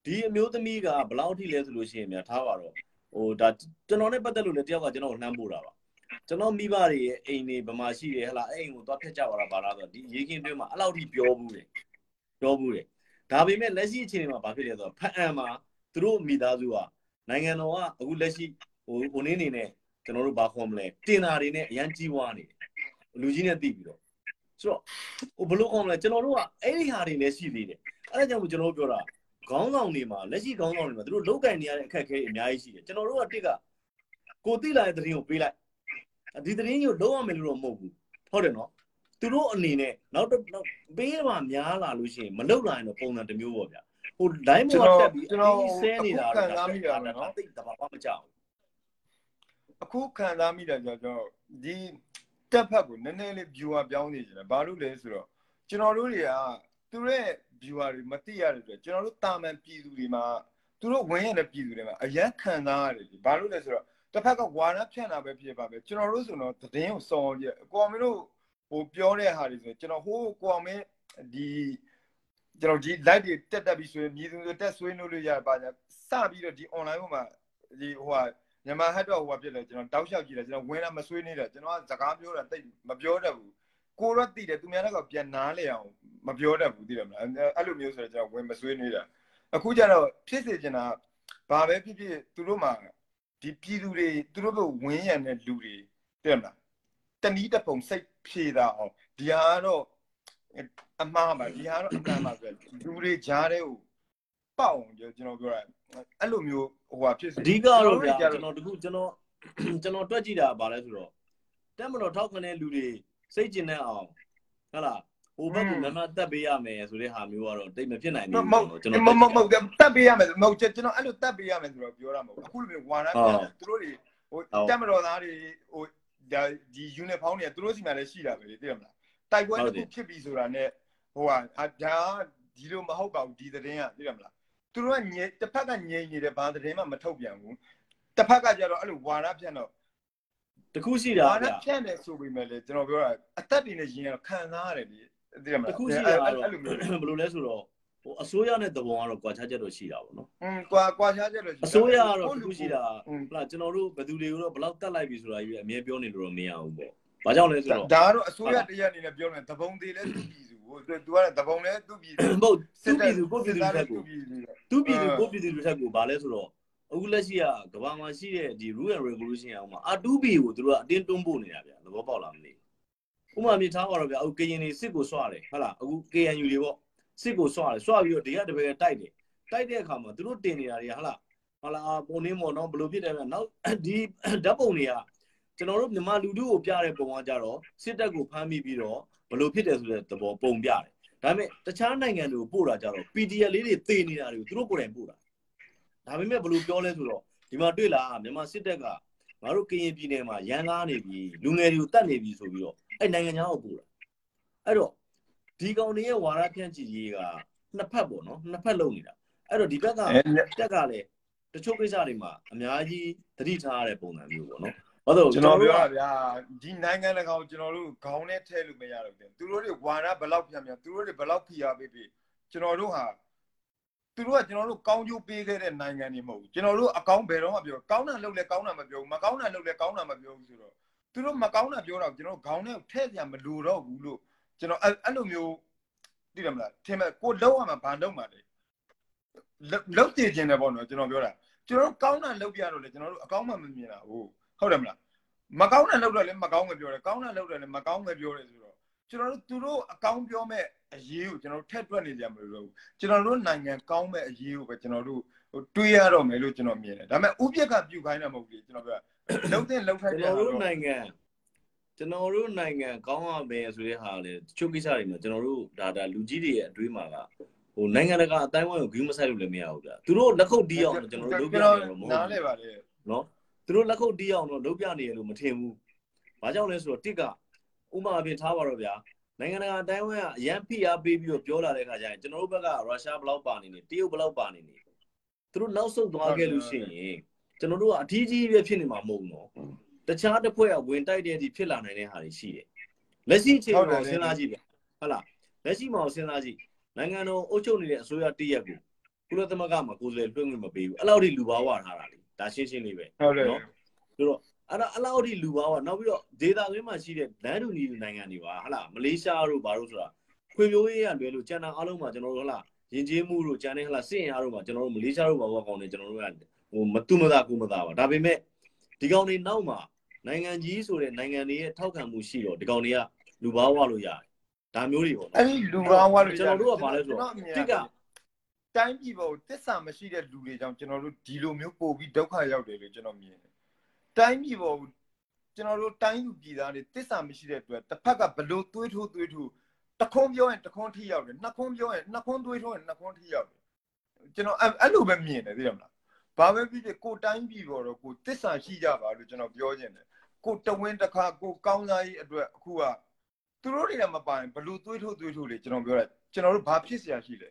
ဒီအမျိုးသမီးကဘယ်လောက်ထိလဲဆိုလို့ရှိရင်များထားပါတော့ဟိုဒါကျွန်တော်နဲ့ပတ်သက်လို့လည်းတယောက်ကကျွန်တော်ကိုလှမ်းပို့တာပါကျွန်တော်မိဘတွေရဲ့အိမ်တွေဗမာရှိတယ်ဟလာအဲ့အိမ်ကိုသွားဖျက်ကြပါလားဘာလားဆိုတော့ဒီရေခင်းတွင်းမှာအဲ့လောက်ထိပြောဘူးတယ်ပြောဘူးတယ်ဒါပေမဲ့လက်ရှိအခြေအနေမှာဘာဖြစ်လဲဆိုတော့ဖအံမှာသူတို့မိသားစုက နိုင်ငံတော်ကအခုလက်ရှိဟိုဟိုနေနေနဲ့ကျွန်တော်တို့ဘာခေါ်မလဲတင်တာတွေနဲ့အရန်ကြီးပွားနေတယ်လူကြီးနဲ့တိပြီးတော့ဆိုတော့ဟိုဘလို့ခေါ်မလဲကျွန်တော်တို့ကအဲ့ဒီဟာတွေလည်းရှိသေးတယ်အဲ့ဒါကြောင့်ကျွန်တော်တို့ပြောတာခေါင်းဆောင်တွေမှာလက်ရှိခေါင်းဆောင်တွေမှာသူတို့လောက်ကင်နေရတဲ့အခက်အခဲအများကြီးရှိတယ်ကျွန်တော်တို့ကတစ်ကကိုသိလာတဲ့သတင်းကိုပေးလိုက်ဒီသတင်းကြီးကိုလုံးဝမယ်လို့တော့မဟုတ်ဘူးဟုတ်တယ်နော်သူတို့အနေနဲ့နောက်တော့ပေးမှများလာလို့ရှိရင်မလောက်လာရင်တော့ပုံစံတစ်မျိုးပေါ့ဗျာ ဟို line ပေါ်တက်ပြီးကျွန်တော်ဆဲနေတာတော့ခံစားမိတာနော်တိတ်တဘာမှမကြောက်အခုခံစားမိတာကြောင့်ကျွန်တော်ဒီတက်ဖက်ကိုနည်းနည်းလေး viewer ပြောင်းနေကြတယ်ဘာလို့လဲဆိုတော့ကျွန်တော်တို့တွေကသူတို့ရဲ့ viewer တွေမသိရတဲ့အတွက်ကျွန်တော်တို့တာမန်ပြည်သူတွေမှာသူတို့ဝင်ရတဲ့ပြည်သူတွေမှာအရန်ခံစားရတယ်ဘာလို့လဲဆိုတော့တစ်ဖက်ကဝါရဖြန့်တာပဲဖြစ်ပါပဲကျွန်တော်တို့ဆိုတော့သတင်းကိုစော်ပြကိုအောင်မင်းတို့ဟိုပြောတဲ့ဟာတွေဆိုကျွန်တော်ဟိုးကိုအောင်မင်းဒီ ကျွန်တော်ဒီ live တွေတက်တက်ပြီးဆိုရင်မြည်သူတွေတက်ဆွေးနွေးလို့ရပါညာစပြီးတော့ဒီ online ပေါ်မှာဒီဟိုဟာမြန်မာဟတ်တော့ဟိုဟာဖြစ်တယ်ကျွန်တော်တောက်လျှောက်ကြည့်တယ်ကျွန်တော်ဝင်လာမဆွေးနေတာကျွန်တော်ကစကားပြောတာတိတ်မပြောတတ်ဘူးကိုတော့တည်တယ်သူများတော့ပြန်နားလေအောင်မပြောတတ်ဘူးသိတယ်မလားအဲ့လိုမျိုးဆိုတော့ကျွန်တော်ဝင်မဆွေးနေတာအခုကျတော့ဖြစ်စေချင်တာဘာပဲဖြစ်ဖြစ်သူတို့မှာဒီပြည်သူတွေသူတို့ကဝင်းရံတဲ့လူတွေသိတယ်မလားတနည်းတပုံစိတ်ဖြေတာအောင်ဒီဟာကတော့ အမှားပါဒီဟာတော့အမှန်ပါပဲလူတွေကြားတဲ့ဟိုပေါအောင်ကျွန်တော်ပြောတာအဲ့လိုမျိုးဟိုဟာဖြစ်စေအဓိကတော့ဗျာကျွန်တော်တခုကျွန်တော်ကျွန်တော်တွက်ကြည့်တာဗာလဲဆိုတော့တက်မတော်ထောက်ခံတဲ့လူတွေစိတ်ကျင်တဲ့အောင်ဟုတ်လားဟိုဘက်ကမမတက်ပေးရမယ်ဆိုတဲ့ဟာမျိုးကတော့တိတ်မဖြစ်နိုင်ဘူးကျွန်တော်မမမတက်ပေးရမယ်မဟုတ်ကျွန်တော်အဲ့လိုတက်ပေးရမယ်ဆိုတော့ပြောတာမဟုတ်အခုလိုမျိုးဝါနာပြန်သူတို့တွေဟိုတက်မတော်သားတွေဟိုဒါဒီ unit ဖောင်းတွေကသူတို့စီမှာလည်းရှိတာပဲလေသိရမလားတိုက်ပွဲတစ်ခုဖြစ်ပြီဆိုတာနဲ့ ဟိုဟာဒါဒီလိုမဟုတ်ပါဘူးဒီသတင်းကသိရမလားသူတို့ကငြိတစ်ဖက်ကငြိမ်နေတယ်ဘာသတင်းမှမထုတ်ပြန်ဘူးတစ်ဖက်ကကျတော့အဲ့လိုဝါနာပြန်တော့တခုရှိတာဗျာဝါနာပြန်တယ်ဆိုပေမဲ့လေကျွန်တော်ပြောတာအသက်တွေနဲ့ရင်ရခံစားရတယ်လေသိရမလားတခုရှိတာတော့ဘယ်လိုလဲဆိုတော့ဟိုအစိုးရနဲ့တဘုံကတော့ကွာခြားချက်တော့ရှိတာပေါ့နော်อืมကွာကွာခြားချက်တော့ရှိအစိုးရကတော့တခုရှိတာဟုတ်လားကျွန်တော်တို့ဘယ်သူတွေကိုတော့ဘယ်လောက်တက်လိုက်ပြီဆိုတာကြီးအမြဲပြောနေလို့တော့မရဘူးပေါ့ဘာကြောင့်လဲဆိုတော့ဒါကတော့အစိုးရတရက်အနေနဲ့ပြောနေတဘုံသေးလဲသူပြ ည်သူကိုသူကတဘုံလဲသူပြည်သူမဟုတ်သူပြည်သူကိုပြည်သူတက်ကိုသူပြည်သူကိုပြည်သူတက်ကိုဘာလဲဆိုတော့အခုလက်ရှိကကဘာမှာရှိတဲ့ဒီ rule and regulation အောင်မှာ R2B ကိုသူတို့ကအတင်းတွန်းပို့နေတာဗျာသဘောပေါက်လားမသိဥမာမြင်ထားပါတော့ဗျာအခုကရင်နေစစ်ကိုစွတယ်ဟုတ်လားအခု KNU တွေပေါ့စစ်ကိုဆွတယ်ဆွပြီးတော့ဒီကတပည့်တိုက်တယ်တိုက်တဲ့အခါမှာသူတို့တင်နေတာတွေကဟလာဟာလာပုံနေမော်တော့ဘလို့ဖြစ်တယ်ဗျနောက်ဒီဓာတ်ပုံတွေကကျွန်တော်တို့မြန်မာလူထုကိုပြတဲ့ပုံကကြတော့စစ်တပ်ကိုဖမ်းမိပြီးတော့ ဘလို့ဖြစ်တယ်ဆိုတဲ့သဘောပုံပြတယ်ဒါပေမဲ့တခြားနိုင်ငံတွေကိုပို့တာကြတော့ PDF လေးတွေသေနေတာတွေကိုသူတို့ကိုယ်တိုင်ပို့တာဒါပေမဲ့ဘလို့ပြောလဲဆိုတော့ဒီမှာတွေ့လားမြန်မာစစ်တပ်ကငါတို့ကရင်ပြည်နယ်မှာရန်ကားနေပြီလူငယ်တွေကိုတတ်နေပြီဆိုပြီးတော့အဲ့နိုင်ငံခြားကိုပို့တာအဲ့တော့ဒီကောင်တွေရဲ့ဝါရဖြန့်ချီရေးကနှစ်ဖက်ပေါ့နော်နှစ်ဖက်လုံနေတာအဲ့တော့ဒီဘက်ကတက်ကလည်းတချို့ကိစ္စတွေမှာအများကြီးသတိထားရတဲ့ပုံစံမျိုးပေါ့နော် ဘာလို့ကျွန်တော်ပြောတာဗျာဒီနိုင်ငံတကာကိုကျွန်တော်တို့ခေါင်းနဲ့ထဲလို့မရတော့ဘူးသူတို့တွေဝါရဘလောက်ပြန်ပြန်သူတို့တွေဘလောက်ဖိအားပေးပေးကျွန်တော်တို့ဟာသူတို့ကကျွန်တော်တို့ကောင်းကျိုးပေးခဲ့တဲ့နိုင်ငံတွေမဟုတ်ဘူးကျွန်တော်တို့အကောင်းဘယ်တော့မှပြောကောင်းတာလုပ်လဲကောင်းတာမပြောဘူးမကောင်းတာလုပ်လဲကောင်းတာမပြောဘူးဆိုတော့သူတို့မကောင်းတာပြောတော့ကျွန်တော်ခေါင်းနဲ့ထဲ့ပြန်မလိုတော့ဘူးလို့ကျွန်တော်အဲ့လိုမျိုးသိတယ်မလားထင်မဲ့ကိုလုံးရမှာဘာလုံးမှာလဲလုံးတည်ခြင်းတယ်ပေါ့နော်ကျွန်တော်ပြောတာကျွန်တော်ကောင်းတာလုပ်ပြတော့လေကျွန်တော်တို့အကောင်းမှမမြင်တာဟုတ် ဟုတ်တယ်မလားမကောင်းတာလုပ်တော့လည်းမကောင်းပဲပြောတယ်ကောင်းတာလုပ်တော့လည်းမကောင်းပဲပြောတယ်ဆိုတော့ကျွန်တော်တို့သူတို့အကောင်းပြောမဲ့အရေးကိုကျွန်တော်တို့ထက်တွက်နေကြမလို့ဘူးကျွန်တော်တို့နိုင်ငံကောင်းမဲ့အရေးကိုပဲကျွန်တော်တို့ဟိုတွေးရတော့မယ်လို့ကျွန်တော်မြင်တယ်ဒါပေမဲ့ဥပြက်ကပြုခိုင်းတာမဟုတ်ဘူးကျွန်တော်ပြောလုံးတဲ့လုံးထိုက်တယ်ကျွန်တော်တို့နိုင်ငံကျွန်တော်တို့နိုင်ငံကောင်းရမယ်ဆိုတဲ့ဟာလေတချို့ကိစ္စတွေမှာကျွန်တော်တို့ဒါဒါလူကြီးတွေရဲ့အတွေးမှာကဟိုနိုင်ငံတကာအတိုင်းဝိုင်းကိုဂိမ်းမဆိုင်လို့လည်းမရဘူးဗျာသူတို့လက်ခုပ်တီးအောင်ကျွန်တော်တို့လုပ်ပြနေတော့မဟုတ်ဘူးနားလဲပါလေနော် သူတို့လက်ခုပ်တီးအောင်တော့လုပ်ပြနေရလို့မထင်ဘူးဘာကြောင့်လဲဆိုတော့တစ်ကဥမာအပြင်ထားပါတော့ဗျာနိုင်ငံတကာအတိုင်းဝိုင်းကအရန်ဖိအားပေးပြီးတော့ပြောလာတဲ့ခါကျရင်ကျွန်တော်တို့ဘက်ကရုရှားဘလောက်ပါနေနေတရုတ်ဘလောက်ပါနေနေသူတို့နောက်ဆုတ်သွားခဲ့လို့ရှိရင်ကျွန်တော်တို့ကအထီးကြီးပဲဖြစ်နေမှာမဟုတ်ဘူးနော်တခြားတစ်ဖွဲ့ကဝင်တိုက်တဲ့ဒီဖြစ်လာနိုင်တဲ့ဟာတွေရှိတယ်လက်ရှိချိန်မှာစဉ်းစားကြည့်ဗျဟုတ်လားလက်ရှိမှာစဉ်းစားကြည့်နိုင်ငံတော်အုပ်ချုပ်နေတဲ့အစိုးရတရက်ကိုကုလသမဂ္ဂမှာကိုယ်စားလှယ်လွှင့်ခွင့်မပေးဘူးအဲ့လောက်ထိလူဘာဝထားတာလေ ဒါရှင်းရှင်းလေးပဲဟုတ်တယ်နော်ဆိုတော့အဲ့ဒါအဲ့လောက်ထိလူဘာဝနောက်ပြီးတော့ဒေတာသွင်းမှာရှိတဲ့လမ်းတူညီနိုင်ငံတွေပါဟုတ်လားမလေးရှားတို့ဘာလို့ဆိုတာခွေမျိုးရေးရလွယ်လို့ကျန်တာအားလုံးမှာကျွန်တော်တို့ဟုတ်လားယဉ်ကျေးမှုတို့ကျန်တဲ့ဟုတ်လားစစ်ရင်အားတို့မှာကျွန်တော်တို့မလေးရှားတို့ဘာဘောကောင်းနေကျွန်တော်တို့ကဟိုမတူမသာကူမသာပါဒါပေမဲ့ဒီကောင်တွေနောက်မှာနိုင်ငံကြီးဆိုတဲ့နိုင်ငံတွေရဲ့ထောက်ခံမှုရှိတော့ဒီကောင်တွေကလူဘာဝလို့ရတယ်ဒါမျိုးတွေပေါ့နော်အဲ့ဒီလူဘာဝလို့ကျွန်တော်တို့ကဘာလဲဆိုတော့တိက တိုင်းပြည်ပေါ်တစ္ဆာမရှိတဲ့လူတွေကြောင့်ကျွန်တော်တို့ဒီလိုမျိုးပို့ပြီးဒုက္ခရောက်တယ်လို့ကျွန်တော်မြင်တယ်တိုင်းပြည်ပေါ်ကျွန်တော်တို့တိုင်းလူပြည်သားတွေတစ္ဆာမရှိတဲ့အတွက်တစ်ဖက်ကဘလို့သွေးထိုးသွေးထိုးတခွန်းပြောရင်တခွန်းထိရောက်တယ်နှစ်ခွန်းပြောရင်နှစ်ခွန်းသွေးထိုးရင်နှစ်ခွန်းထိရောက်တယ်ကျွန်တော်အဲ့လိုပဲမြင်တယ်သိတယ်မလားဘာပဲဖြစ်ဖြစ်ကိုတိုင်းပြည်ပေါ်တော့ကိုတစ္ဆာရှိကြပါလို့ကျွန်တော်ပြောခြင်းတယ်ကိုတဝင်းတစ်ခါကိုကောင်းစားရေးအတွက်အခုကသူတို့တွေကမပိုင်ဘလို့သွေးထိုးသွေးထိုးလေကျွန်တော်ပြောတာကျွန်တော်တို့ဘာဖြစ်เสียရှိလဲ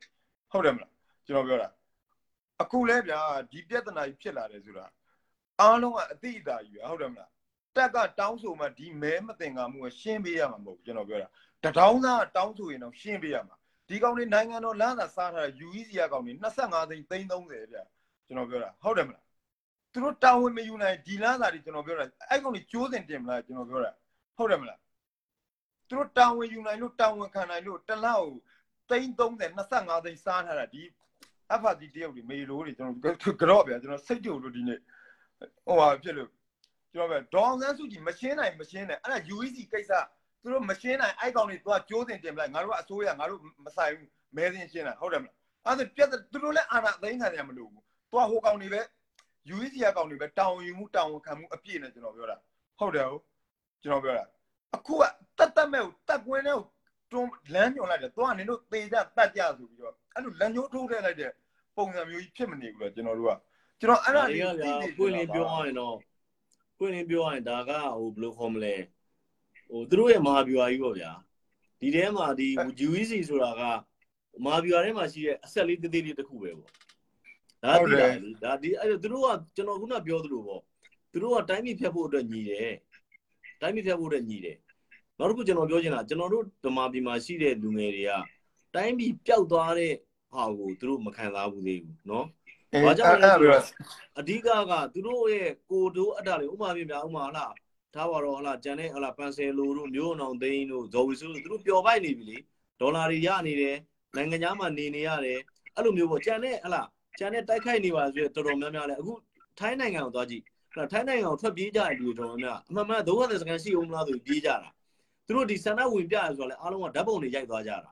ဟုတ်တယ်မလား ကျွန်တော်ပြောတာအခုလဲဗျာဒီပြဿနာကြီးဖြစ်လာတယ်ဆိုတာအားလုံးကအတိအတာကြီးပဲဟုတ်တယ်မလားတက်ကတောင်းဆိုမှဒီမဲမတင်ကားမှုကရှင်းပေးရမှာမဟုတ်ကျွန်တော်ပြောတာတထောင်းသားတောင်းဆိုရင်တော့ရှင်းပေးရမှာဒီကောင်တွေနိုင်ငံတော်လမ်းသာစားထားတဲ့ UEC ကကောင်တွေ25သိန်း330ဗျာကျွန်တော်ပြောတာဟုတ်တယ်မလားသူတို့တာဝန်မယူနိုင်ဒီလမ်းသာတွေကျွန်တော်ပြောတာအဲ့ကောင်တွေကျိုးစင်တင်မလားကျွန်တော်ပြောတာဟုတ်တယ်မလားသူတို့တာဝန်ယူနိုင်လို့တာဝန်ခံနိုင်လို့တလောက်သိန်း30 25သိန်းစားထားတာဒီ အဖာဒီတယောက်တွေမေလိုတွေကျွန်တော်ကြော့ဗျာကျွန်တော်စိတ်တူလို့ဒီနေ့ဟိုဟာဖြစ်လို့ကျွန်တော်ပဲဒေါအောင်ဆန်းစုကြည်မရှင်းနိုင်မရှင်းနိုင်အဲ့ဒါ UEC ကိစ္စသူတို့မရှင်းနိုင်အဲ့ကောင်တွေသူကကြိုးစင်တင်ပလိုက်ငါတို့ကအစိုးရငါတို့မဆိုင်ဘူးမဲစင်ရှင်းတာဟုတ်တယ်မလားအဲ့ဒါပြက်သူတို့လည်းအာဏာသိမ်းခံရမလို့ဘူးသူကဟိုကောင်တွေပဲ UEC ကကောင်တွေပဲတောင်းယူမှုတောင်းခံမှုအပြည့်နဲ့ကျွန်တော်ပြောတာဟုတ်တယ်ဟုတ်ကျွန်တော်ပြောတာအခုကတတ်တတ်မဲ့ကိုတတ်ကွင်းနဲ့တွန်းလမ်းညွန်လိုက်တယ်သွားနင်တို့သေကြတတ်ကြဆိုပြီးတော့ အဲ့လိုလမ်းညိုးထိုးထည့်လိုက်တဲ့ပုံစံမျိုးကြီးဖြစ်မနေဘူးလေကျွန်တော်တို့ကကျွန်တော်အဲ့ဒါလေးသိနေပွင့်လင်းပြောရရင်တော့ပွင့်လင်းပြောရရင်ဒါကဟိုဘယ်လိုခေါ်မလဲဟိုသူတို့ရဲ့မဟာဗျူဟာကြီးပေါ့ဗျာဒီထဲမှာဒီ UEC ဆိုတာကမဟာဗျူဟာထဲမှာရှိတဲ့အဆက်လေးသေးသေးလေးတစ်ခုပဲပေါ့ဒါဒီဒါဒီအဲ့သူတို့ကကျွန်တော်ခုနပြောသလိုပေါ့သူတို့ကတိုင်းပြည်ဖြတ်ဖို့အတွက်ညီတယ်တိုင်းပြည်ဖြတ်ဖို့အတွက်ညီတယ်နောက်တစ်ခုကျွန်တော်ပြောချင်တာကျွန်တော်တို့ဓမ္မပြည်မှာရှိတဲ့လူငယ်တွေကတိုင်းပြည်ပျောက်သွားတဲ့ ဟာကိုသူတို့မခံစားဘူးသေးဘူးเนาะဘာကြောင့်လဲဆိုတော့အဓိကကသူတို့ရဲ့ကိုတိုးအတ္တလေးဥမာပြပြဥမာဟလားထားပါတော့ဟလားဂျန်နဲ့ဟလားပန်ဆယ်လိုတို့မျိုးအောင်သိန်းတို့ဇော်ဝီစုသူတို့ပျော်ပိုက်နေပြီလေဒေါ်လာတွေရနေတယ်နိုင်ငံသားမှာနေနေရတယ်အဲ့လိုမျိုးပေါ့ဂျန်နဲ့ဟလားဂျန်နဲ့တိုက်ခိုက်နေပါဆိုတော်တော်များများလဲအခုထိုင်းနိုင်ငံကိုသွားကြည့်ထိုင်းနိုင်ငံကိုထွက်ပြေးကြတဲ့လူတွေတော်တော်များအမှန်မှန်ဒုက္ခသည်စကန်ရှိအောင်မလားဆိုပြေးကြတာသူတို့ဒီဆန္ဒဝင်ပြရဆိုတော့လေအားလုံးကဓာတ်ပုံတွေရိုက်သွားကြတာ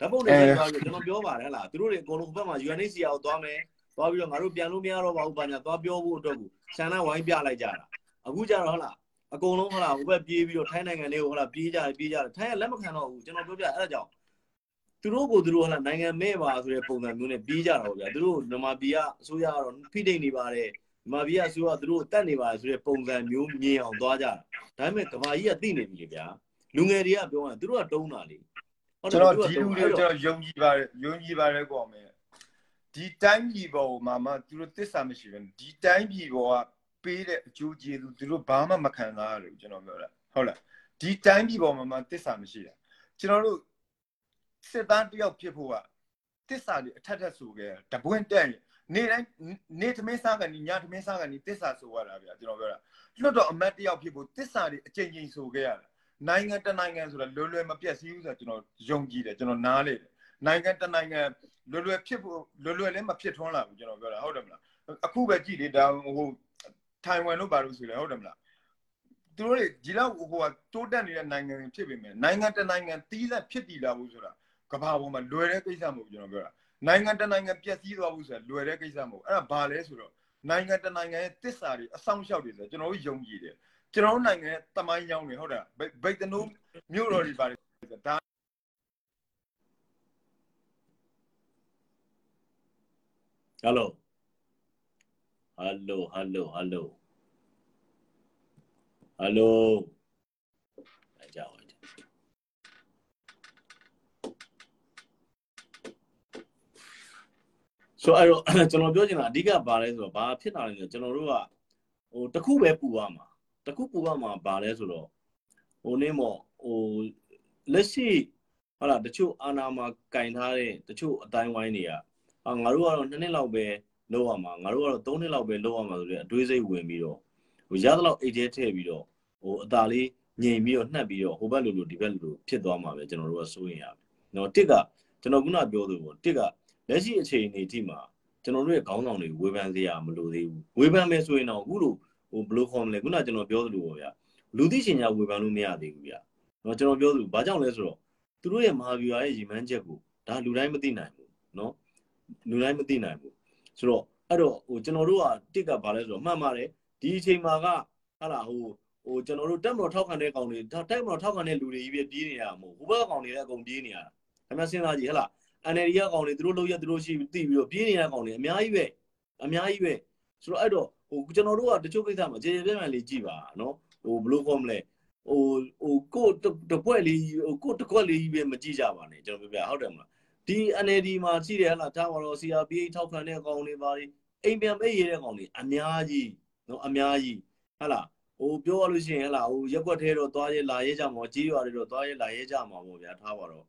ဓာတ်ပုံတွေရိုက်သွားပြီးကျွန်တော်ပြောပါတယ်ဟလားသူတို့တွေအကုန်လုံးဘက်မှာ UNHCR ကိုသွားမယ်သွားပြီးတော့ငါတို့ပြန်လို့မရတော့ပါဘူးဘာညာသွားပြောဖို့အတွက်ကိုဆန္ဒဝိုင်းပြလိုက်ကြတာအခုကျတော့ဟလားအကုန်လုံးဟလားဟိုဘက်ပြေးပြီးတော့ထိုင်းနိုင်ငံတွေကိုဟလားပြေးကြတယ်ပြေးကြတယ်ထိုင်းကလက်မခံတော့ဘူးကျွန်တော်ပြောပြအဲ့ဒါကြောင့်သူတို့ကိုသူတို့ဟလားနိုင်ငံမဲ့ပါဆိုတဲ့ပုံစံမျိုးနဲ့ပြေးကြတာပေါ့ဗျာသူတို့မြန်မာပြည်ကအစိုးရကတော့ဖိတိတ်နေပါတယ်မြန်မာပြည်ကအစိုးရသူတို့တတ်နေပါတယ်ဆိုတဲ့ပုံစံမျိုးမြင်အောင်သွားကြတာဒါပေမဲ့ကဘာကြီးကသိနေပြီလေဗျာလူငယ်တွေကပြောရင်သူတို့ကတုံးတာလေ ကျွန်တော်ဒီလူတွေကိုကျွန်တော်ယုံကြည်ပါတယ်ယုံကြည်ပါတယ်ကောမယ်ဒီတိုင်းပြည်ပေါ်မှာမှသူတို့တစ္ဆာမရှိဘူးဒီတိုင်းပြည်ပေါ်ကပေးတဲ့အကျိုးကျေးဇူးသူတို့ဘာမှမခံစားရလို့ကျွန်တော်ပြောတာဟုတ်လားဒီတိုင်းပြည်ပေါ်မှာမှတစ္ဆာမရှိတာကျွန်တော်တို့စစ်သားတယောက်ဖြစ်ဖို့ကတစ္ဆာတွေအထက်ထက်ဆိုခဲ့တပွင့်တက်နေတိုင်းနေသမင်းစားကနေညသမင်းစားကနေတစ္ဆာဆိုရတာဗျာကျွန်တော်ပြောတာလွတ်တော့အမတ်တယောက်ဖြစ်ဖို့တစ္ဆာတွေအကြိမ်ကြိမ်ဆိုခဲ့ရတာ နိုင်ငံတနိုင်ငံဆိုတာလွယ်လွယ်မပြတ်စည်းဘူးဆိုတာကျွန်တော်ယုံကြည်တယ်ကျွန်တော်နားလေတယ်နိုင်ငံတနိုင်ငံလွယ်လွယ်ဖြစ်ဖို့လွယ်လွယ်လည်းမဖြစ်ထွန်းလာဘူးကျွန်တော်ပြောတာဟုတ်တယ်မလားအခုပဲကြည့်လေဒါဟိုထိုင်ဝမ်တို့ဘာလို့ဆိုလဲဟုတ်တယ်မလားသူတို့တွေဒီလောက်ဟိုကတိုးတက်နေတဲ့နိုင်ငံဖြစ်ပေမဲ့နိုင်ငံတနိုင်ငံတီးလက်ဖြစ်တည်လာဘူးဆိုတာကမ္ဘာပေါ်မှာလွယ်တဲ့ကိစ္စမဟုတ်ဘူးကျွန်တော်ပြောတာနိုင်ငံတနိုင်ငံပျက်စီးသွားဘူးဆိုတာလွယ်တဲ့ကိစ္စမဟုတ်အဲ့ဒါဘာလဲဆိုတော့နိုင်ငံတနိုင်ငံရဲ့တစ္ဆာတွေအဆောင်ရှောက်တွေဆိုကျွန်တော်တို့ယုံကြည်တယ် ကျွန်တော်နိုင်ငံရဲ့တမိုင်းကြောင်းတွေဟုတ်တယ်ဗိတ်တနိုးမြို့တော်တွေပါတယ်ဒါ Hello Hello Hello Hello Hello ကြောက်တယ်ဆိုအဲ့တော့ကျွန်တော်ပြောချင်တာအဓိကဘာလဲဆိုတော့ဘာဖြစ်တာလဲဆိုတော့ကျွန်တော်တို့ကဟိုတခုပဲပူရမှာ တခုပူရမှာဘာလဲဆိုတော့ဟိုနေ့မော်ဟိုလက်ရှိဟုတ်လားတချို့အာနာမှာကင်ထားတဲ့တချို့အတိုင်းဝိုင်းတွေကအာငါတို့ကတော့နှစ်နှစ်လောက်ပဲလောက်ရမှာငါတို့ကတော့သုံးနှစ်လောက်ပဲလောက်ရမှာဆိုတဲ့အတွေးစိတ်ဝင်ပြီးတော့ဟိုရသလောက်အိတ်ထဲထည့်ပြီးတော့ဟိုအသာလေးငြိမ်ပြီးတော့နှက်ပြီးတော့ဟိုဘက်လိုလိုဒီဘက်လိုလိုဖြစ်သွားမှာပဲကျွန်တော်တို့ကစိုးရင်ရမယ်နော်တစ်ကကျွန်တော်ခုနပြောသလိုပေါ့တစ်ကလက်ရှိအခြေအနေအထိမှာကျွန်တော်တို့ရဲ့ခေါင်းဆောင်တွေဝေဖန်စရာမလိုသေးဘူးဝေဖန်မယ်ဆိုရင်တော့အခုလို ဟိုဘယ်လိုခေါ်မလဲခုနကျွန်တော်ပြောသလိုပေါ့ဗျာလူသိရှင်ညာဝေဖန်လို့မရသေးဘူးဗျာနော်ကျွန်တော်ပြောသလိုဘာကြောင့်လဲဆိုတော့သူတို့ရဲ့မဟာဗျူဟာရဲ့ရည်မှန်းချက်ကိုဒါလူတိုင်းမသိနိုင်ဘူးနော်လူတိုင်းမသိနိုင်ဘူးဆိုတော့အဲ့တော့ဟိုကျွန်တော်တို့ကတစ်ကဘာလဲဆိုတော့မှတ်ပါတယ်ဒီအချိန်မှာကဟာလာဟိုဟိုကျွန်တော်တို့တက်မတော်ထောက်ခံတဲ့ကောင်တွေတက်မတော်ထောက်ခံတဲ့လူတွေကြီးပဲပြေးနေရမှာမဟုတ်ဟိုဘက်ကောင်တွေလည်းအကုန်ပြေးနေရတာခင်ဗျစဉ်းစားကြည့်ဟဲ့လား NLD ကကောင်တွေသူတို့လောက်ရသူတို့ရှိသိပြီးတော့ပြေးနေတဲ့ကောင်တွေအများကြီးပဲအများကြီးပဲဆိုတော့အဲ့တော့ ဟိုကျွန်တော်တို့ကတချို့ကိစ္စမှာကြေကြေပြန့်ပြန့်လေးကြည့်ပါနော်ဟိုဘယ်လိုခေါ်မလဲဟိုဟိုကိုတပွက်လေးဟိုကိုတကွက်လေးပဲမကြည့်ကြပါနဲ့ကျွန်တော်ပြောပြဟုတ်တယ်မလားဒီ NLD မှာရှိတယ်ဟလားဒါမှတော့ CRPH ထောက်ခံတဲ့ကောင်တွေပါအိမ်ပြန်ပိတ်ရတဲ့ကောင်တွေအများကြီးနော်အများကြီးဟလားဟိုပြောရလို့ရှိရင်ဟလာဟိုရက်ွက်သေးတော့သွားရဲလာရဲကြမှာကြီးရွာတွေတော့သွားရဲလာရဲကြမှာပေါ့ဗျာထားပါတော့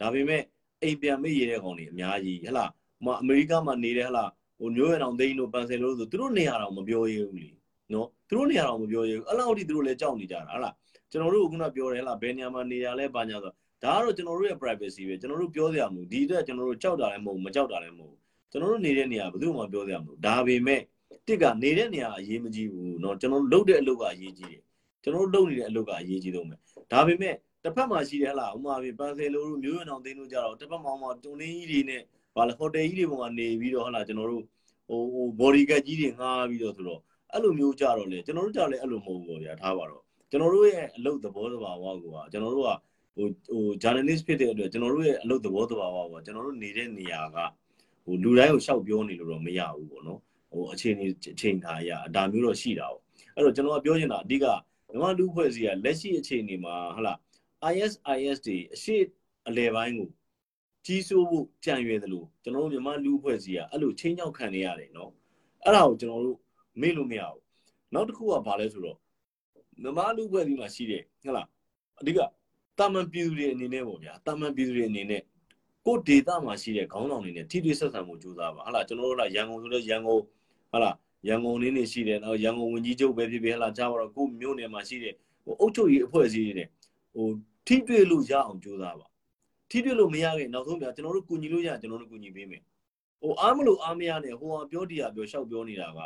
ဒါပေမဲ့အိမ်ပြန်မိရတဲ့ကောင်တွေအများကြီးဟလာဟိုအမေရိကမှာနေတဲ့ဟလာ ဟိုမျိုးရအောင်သိန်းတို့ပန်ဆယ်လို့ဆိုသူတို့နေရာတော့မပြောရဘူးလीနော်သူတို့နေရာတော့မပြောရဘူးအဲ့လောက်ထိသူတို့လည်းကြောက်နေကြတာဟလာကျွန်တော်တို့ကခုနပြောတယ်ဟလာဘယ်နေရာမှာနေရလဲဘာညာဆိုဒါကတော့ကျွန်တော်တို့ရဲ့ privacy ပဲကျွန်တော်တို့ပြောစရာမလိုဒီအတွက်ကျွန်တော်တို့ကြောက်တာလည်းမဟုတ်မကြောက်တာလည်းမဟုတ်ကျွန်တော်တို့နေတဲ့နေရာဘယ်သူမှပြောစရာမလိုဒါပေမဲ့တစ်ကနေတဲ့နေရာအရေးမကြီးဘူးเนาะကျွန်တော်တို့လုပ်တဲ့အလုပ်ကအရေးကြီးတယ်ကျွန်တော်တို့လုပ်နေတဲ့အလုပ်ကအရေးကြီးဆုံးပဲဒါပေမဲ့တစ်ဖက်မှာရှိတယ်ဟလားဥမာပြပန်ဆယ်လိုတို့မျိုးရွံအောင်သိန်းတို့ကြတော့တစ်ဖက်မှာမှာတုံလင်းကြီးတွေနဲ့ ဗာလေဟိုတယ်ကြီးတွေပေါ်မှာနေပြီးတော့ဟလားကျွန်တော်တို့ဟိုဟို body guard ကြီးတွေငှားပြီးတော့ဆိုတော့အဲ့လိုမျိုးကြတော့လေကျွန်တော်တို့ကြလည်းအဲ့လိုမဟုတ်ဘူးဗျာထားပါတော့ကျွန်တော်တို့ရဲ့အလုပ်သဘောတဘာဝကိုကကျွန်တော်တို့ကဟိုဟို journalist ဖြစ်တဲ့အတွက်ကျွန်တော်တို့ရဲ့အလုပ်သဘောတဘာဝကိုကျွန်တော်တို့နေတဲ့နေရာကဟိုလူတိုင်းကိုရှောက်ပြောနေလို့တော့မရဘူးပေါ့နော်ဟိုအခြေအနေအချိန်ခါရအဒါမျိုးတော့ရှိတာပေါ့အဲ့တော့ကျွန်တော်ကပြောချင်တာအဓိကမြန်မာလူဖွဲ့စည်းကလက်ရှိအခြေအနေမှာဟလာ ISIS တွေအရှိအလဲပိုင်းကို ကြီးစိုးဖို့ကြံရွယ်သလိုကျွန်တော်တို့မြန်မာလူအဖွဲ့စည်းကအဲ့လိုချင်းချောက်ခံနေရတယ်နော်အဲ့ဒါကိုကျွန်တော်တို့မေ့လို့မရဘူးနောက်တစ်ခုကဘာလဲဆိုတော့မြန်မာလူအဖွဲ့စည်းမှာရှိတဲ့ဟုတ်လားအဓိကတာမန်ပြည်သူတွေအနေနဲ့ပေါ့ဗျာတာမန်ပြည်သူတွေအနေနဲ့ကိုဒေတာမှာရှိတဲ့ခေါင်းဆောင်တွေနဲ့ထိတွေ့ဆက်ဆံမှုကြိုးစားပါဟုတ်လားကျွန်တော်တို့ကရန်ကုန်ဆိုတော့ရန်ကုန်ဟုတ်လားရန်ကုန်လေးနေရှိတယ်နော်ရန်ကုန်ဝင်ကြီးချုပ်ပဲဖြစ်ဖြစ်ဟုတ်လားကြားပါတော့ကိုမြို့နယ်မှာရှိတဲ့ဟိုအုပ်ချုပ်ရေးအဖွဲ့အစည်းတွေနဲ့ဟိုထိတွေ့လို့ရအောင်ကြိုးစားပါ ထိတွေ့လို့မရခင်နောက်ဆုံးပြကျွန်တော်တို့ကူညီလို့ရကျွန်တော်တို့ကူညီပေးမယ်ဟိုအားမလို့အားမရနဲ့ဟိုဟာပြောတရားပြောရှောက်ပြောနေတာက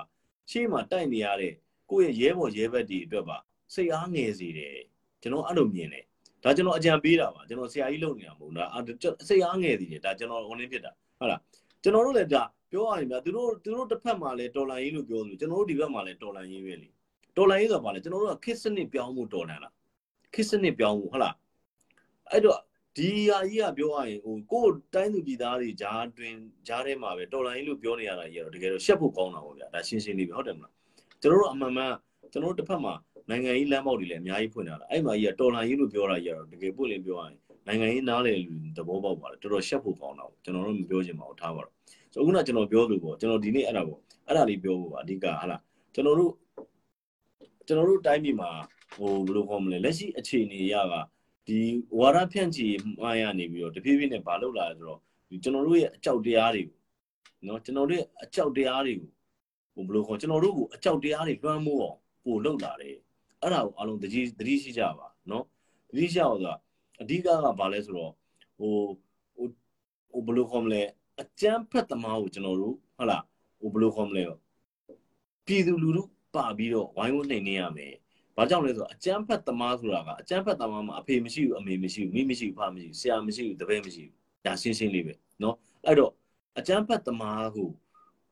ရှေ့မှာတိုက်နေရတဲ့ကိုယ့်ရဲ့ရဲဘော်ရဲဘက်တွေအတွက်ပါစိတ်အားငယ်စေတယ်ကျွန်တော်အဲ့လိုမြင်တယ်ဒါကျွန်တော်အကြံပေးတာပါကျွန်တော်ဆရာကြီးလုပ်နေတာမဟုတ်ဘူးဒါစိတ်အားငယ်သေးတယ်ဒါကျွန်တော် online ဖြစ်တာဟုတ်လားကျွန်တော်တို့လည်းဒါပြောရရင်ဗျာသူတို့သူတို့တစ်ဖက်မှာလည်းတော်လန်ရေးလို့ပြောလို့ကျွန်တော်တို့ဒီဘက်မှာလည်းတော်လန်ရေးပဲလေတော်လန်ရေးဆိုတာဘာလဲကျွန်တော်တို့ကခစ်စနစ်ပြောင်းမှုတော်လန်လားခစ်စနစ်ပြောင်းမှုဟုတ်လားအဲ့တော့ ဒီဟာကြီးကပြောရရင်ဟိုကိုယ်တိုင်းသူပြည်သားတွေဂျားတွင်ဂျားထဲမှာပဲတော်လိုင်းလို့ပြောနေရတာကြီးကတော့တကယ်တော့ရှက်ဖို့ကောင်းတာပေါ့ဗျာဒါရှင်းရှင်းလေးပဲဟုတ်တယ်မလားကျွန်တော်တို့အမှန်မှန်ကျွန်တော်တို့တစ်ဖက်မှာနိုင်ငံရေးလမ်းပေါက်တွေလည်းအများကြီးဖွင့်လာတာအဲ့မှာကြီးကတော်လိုင်းကြီးလို့ပြောတာကြီးကတော့တကယ်ပွင့်လင်းပြောရရင်နိုင်ငံရေးနားလေလူသဘောပေါက်ပါတယ်တော်တော်ရှက်ဖို့ကောင်းတာပေါ့ကျွန်တော်တို့မပြောချင်ပါဘူးထားပါတော့ဆိုခုနကျွန်တော်ပြောလို့ပေါ့ကျွန်တော်ဒီနေ့အဲ့ဒါပေါ့အဲ့ဒါလေးပြောဖို့ပါအဓိကဟာလားကျွန်တော်တို့ကျွန်တော်တို့တိုင်းပြည်မှာဟိုဘယ်လိုခေါ်မလဲလက်ရှိအခြေအနေရက ဒီဝါရဖြန့်ချီမှရနေပြီးတော့တဖြည်းဖြည်းနဲ့ဘာလုပ်လာလဲဆိုတော့ကျွန်တော်တို့ရဲ့အကြောက်တရားတွေကိုနော်ကျွန်တော်တို့ရဲ့အကြောက်တရားတွေကိုဟိုဘယ်လိုခေါ်ကျွန်တော်တို့ကိုအကြောက်တရားတွေလွှမ်းမိုးအောင်ပို့လုပ်လာတယ်အဲ့ဒါကိုအလုံးတကြီးတတိရှိကြပါနော်တတိရှိအောင်ဆိုတာအဓိကကဘာလဲဆိုတော့ဟိုဟိုဟိုဘယ်လိုခေါ်မလဲအကျန်းဖက်သမားကိုကျွန်တော်တို့ဟုတ်လားဟိုဘယ်လိုခေါ်မလဲပြည်သူလူထုပါပြီးတော့ဝိုင်းဝန်းနှိမ်နေရမယ် ။ဘာကြောင့်လဲဆိုတော့အကျန်းဖတ်သမားဆိုတာကအကျန်းဖတ်သမားမှာအဖေမရှိဘူးအမေမရှိဘူးမိမရှိဘူးဖမရှိဘူးဆရာမရှိဘူးတပည့်မရှိဘူး။ဒါရှင်းရှင်းလေးပဲနော်။အဲ့တော့အကျန်းဖတ်သမားကို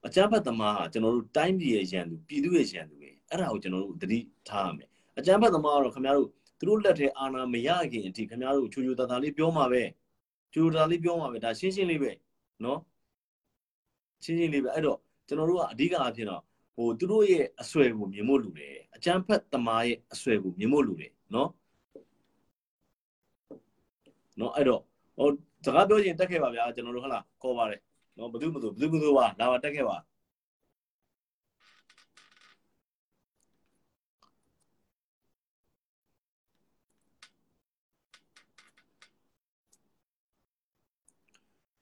အကျန်းဖတ်သမားကကျွန်တော်တို့တိုင်းပြည်ရဲ့ရန်သူပြည်သူရဲ့ရန်သူပဲ။အဲ့ဒါကိုကျွန်တော်တို့သတိထားရမယ်။အကျန်းဖတ်သမားကတော့ခင်ဗျားတို့သူတို့လက်ထဲအာဏာမရခင်အထိခင်ဗျားတို့ချိုချိုတာတာလေးပြောမှာပဲ။ချိုချိုတာလေးပြောမှာပဲဒါရှင်းရှင်းလေးပဲနော်။ရှင်းရှင်းလေးပဲအဲ့တော့ကျွန်တော်တို့ကအဓိကအားဖြင့်တော့ ဟိုသူတို့ရဲ့အဆွဲကိုမြင်ဖို့လူတယ်အကျန်းဖက်သမားရဲ့အဆွဲကိုမြင်ဖို့လူတယ်နော်နော်အဲ့တော့ဟိုစကားပြောရင်တက်ခဲ့ပါဗျာကျွန်တော်တို့ဟုတ်လားခေါ်ပါတယ်နော်ဘယ်သူမသူဘယ်သူမသူပါလာပါတက်ခဲ့ပါ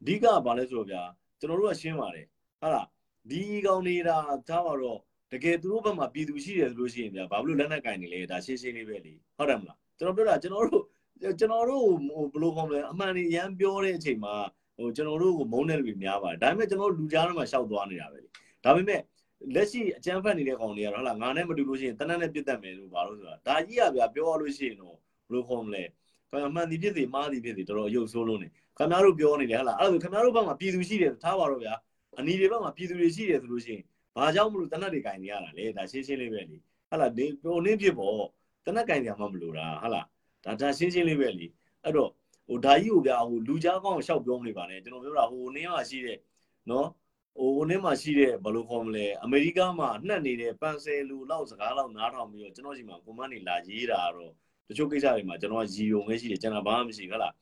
အဓိကကဘာလဲဆိုတော့ဗျာကျွန်တော်တို့ကရှင်းပါတယ်ဟုတ်လား ဒီကောင်နေတာထားပါတော့တကယ်သူတို့ဘက်မှာပြည်သူရှိတယ်ဆိုလို့ရှိရင်ဗျာဘာလို့လက်နက်ကင်နေလဲဒါရှင်းရှင်းလေးပဲလေဟုတ်တယ်မလားကျွန်တော်ပြောတာကျွန်တော်တို့ကျွန်တော်တို့ဟိုဘယ်လိုခေါ်မလဲအမှန်ကြီးရမ်းပြောတဲ့အချိန်မှာဟိုကျွန်တော်တို့ကိုမုန်းတဲ့လူတွေများပါတယ်ဒါပေမဲ့ကျွန်တော်တို့လူကြားထဲမှာရှောက်သွားနေတာပဲလေဒါပေမဲ့လက်ရှိအကြမ်းဖက်နေတဲ့ကောင်တွေကတော့ဟုတ်လားငါနဲ့မတူလို့ရှိရင်တနက်နဲ့ပြတ်တတ်မယ်လို့ဘာလို့ဆိုတာဒါကြီးကဗျာပြောရလို့ရှိရင်တော့ဘယ်လိုခေါ်မလဲခင်ဗျာမှန်သည်ဖြစ်စေမှားသည်ဖြစ်စေတော်တော်အယုတ်ဆိုးလုံးနေခင်ဗျားတို့ပြောနေတယ်ဟုတ်လားအဲ့ဒါဆိုခင်ဗျားတို့ဘက်မှာပြည်သူရှိတယ်ထားပါတော့ဗျာ အနီတွေဘက်မှာပြည်သူတွေရှိတယ်ဆိုလို့ရှိရင်ဘာကြောင့်မလို့တနက်တွေကင်နေရတာလဲဒါရှင်းရှင်းလေးပဲလေဟာလားဒီပုံနှင်းဖြစ်ပေါ့တနက်ကင်ကြမှာမလို့တာဟာလားဒါဒါရှင်းရှင်းလေးပဲလေအဲ့တော့ဟိုဒါကြီးကိုဗျာဟိုလူကြားကောင်းရှောက်ပြောမနေပါနဲ့ကျွန်တော်ပြောတာဟိုနင်းမှာရှိတဲ့နော်ဟိုနင်းမှာရှိတဲ့ဘယ်လိုခေါ်မလဲအမေရိကမှာနှက်နေတဲ့ပန်ဆယ်လူလောက်စကားလောက်နားထောင်ပြီးတော့ကျွန်တော်ရှိမှာကွန်မန့်နေလာရေးတာတော့တချို့ကိစ္စတွေမှာကျွန်တော်ရီယုံပဲရှိတယ်ကျွန်တော်ဘာမှမရှိဟုတ်လား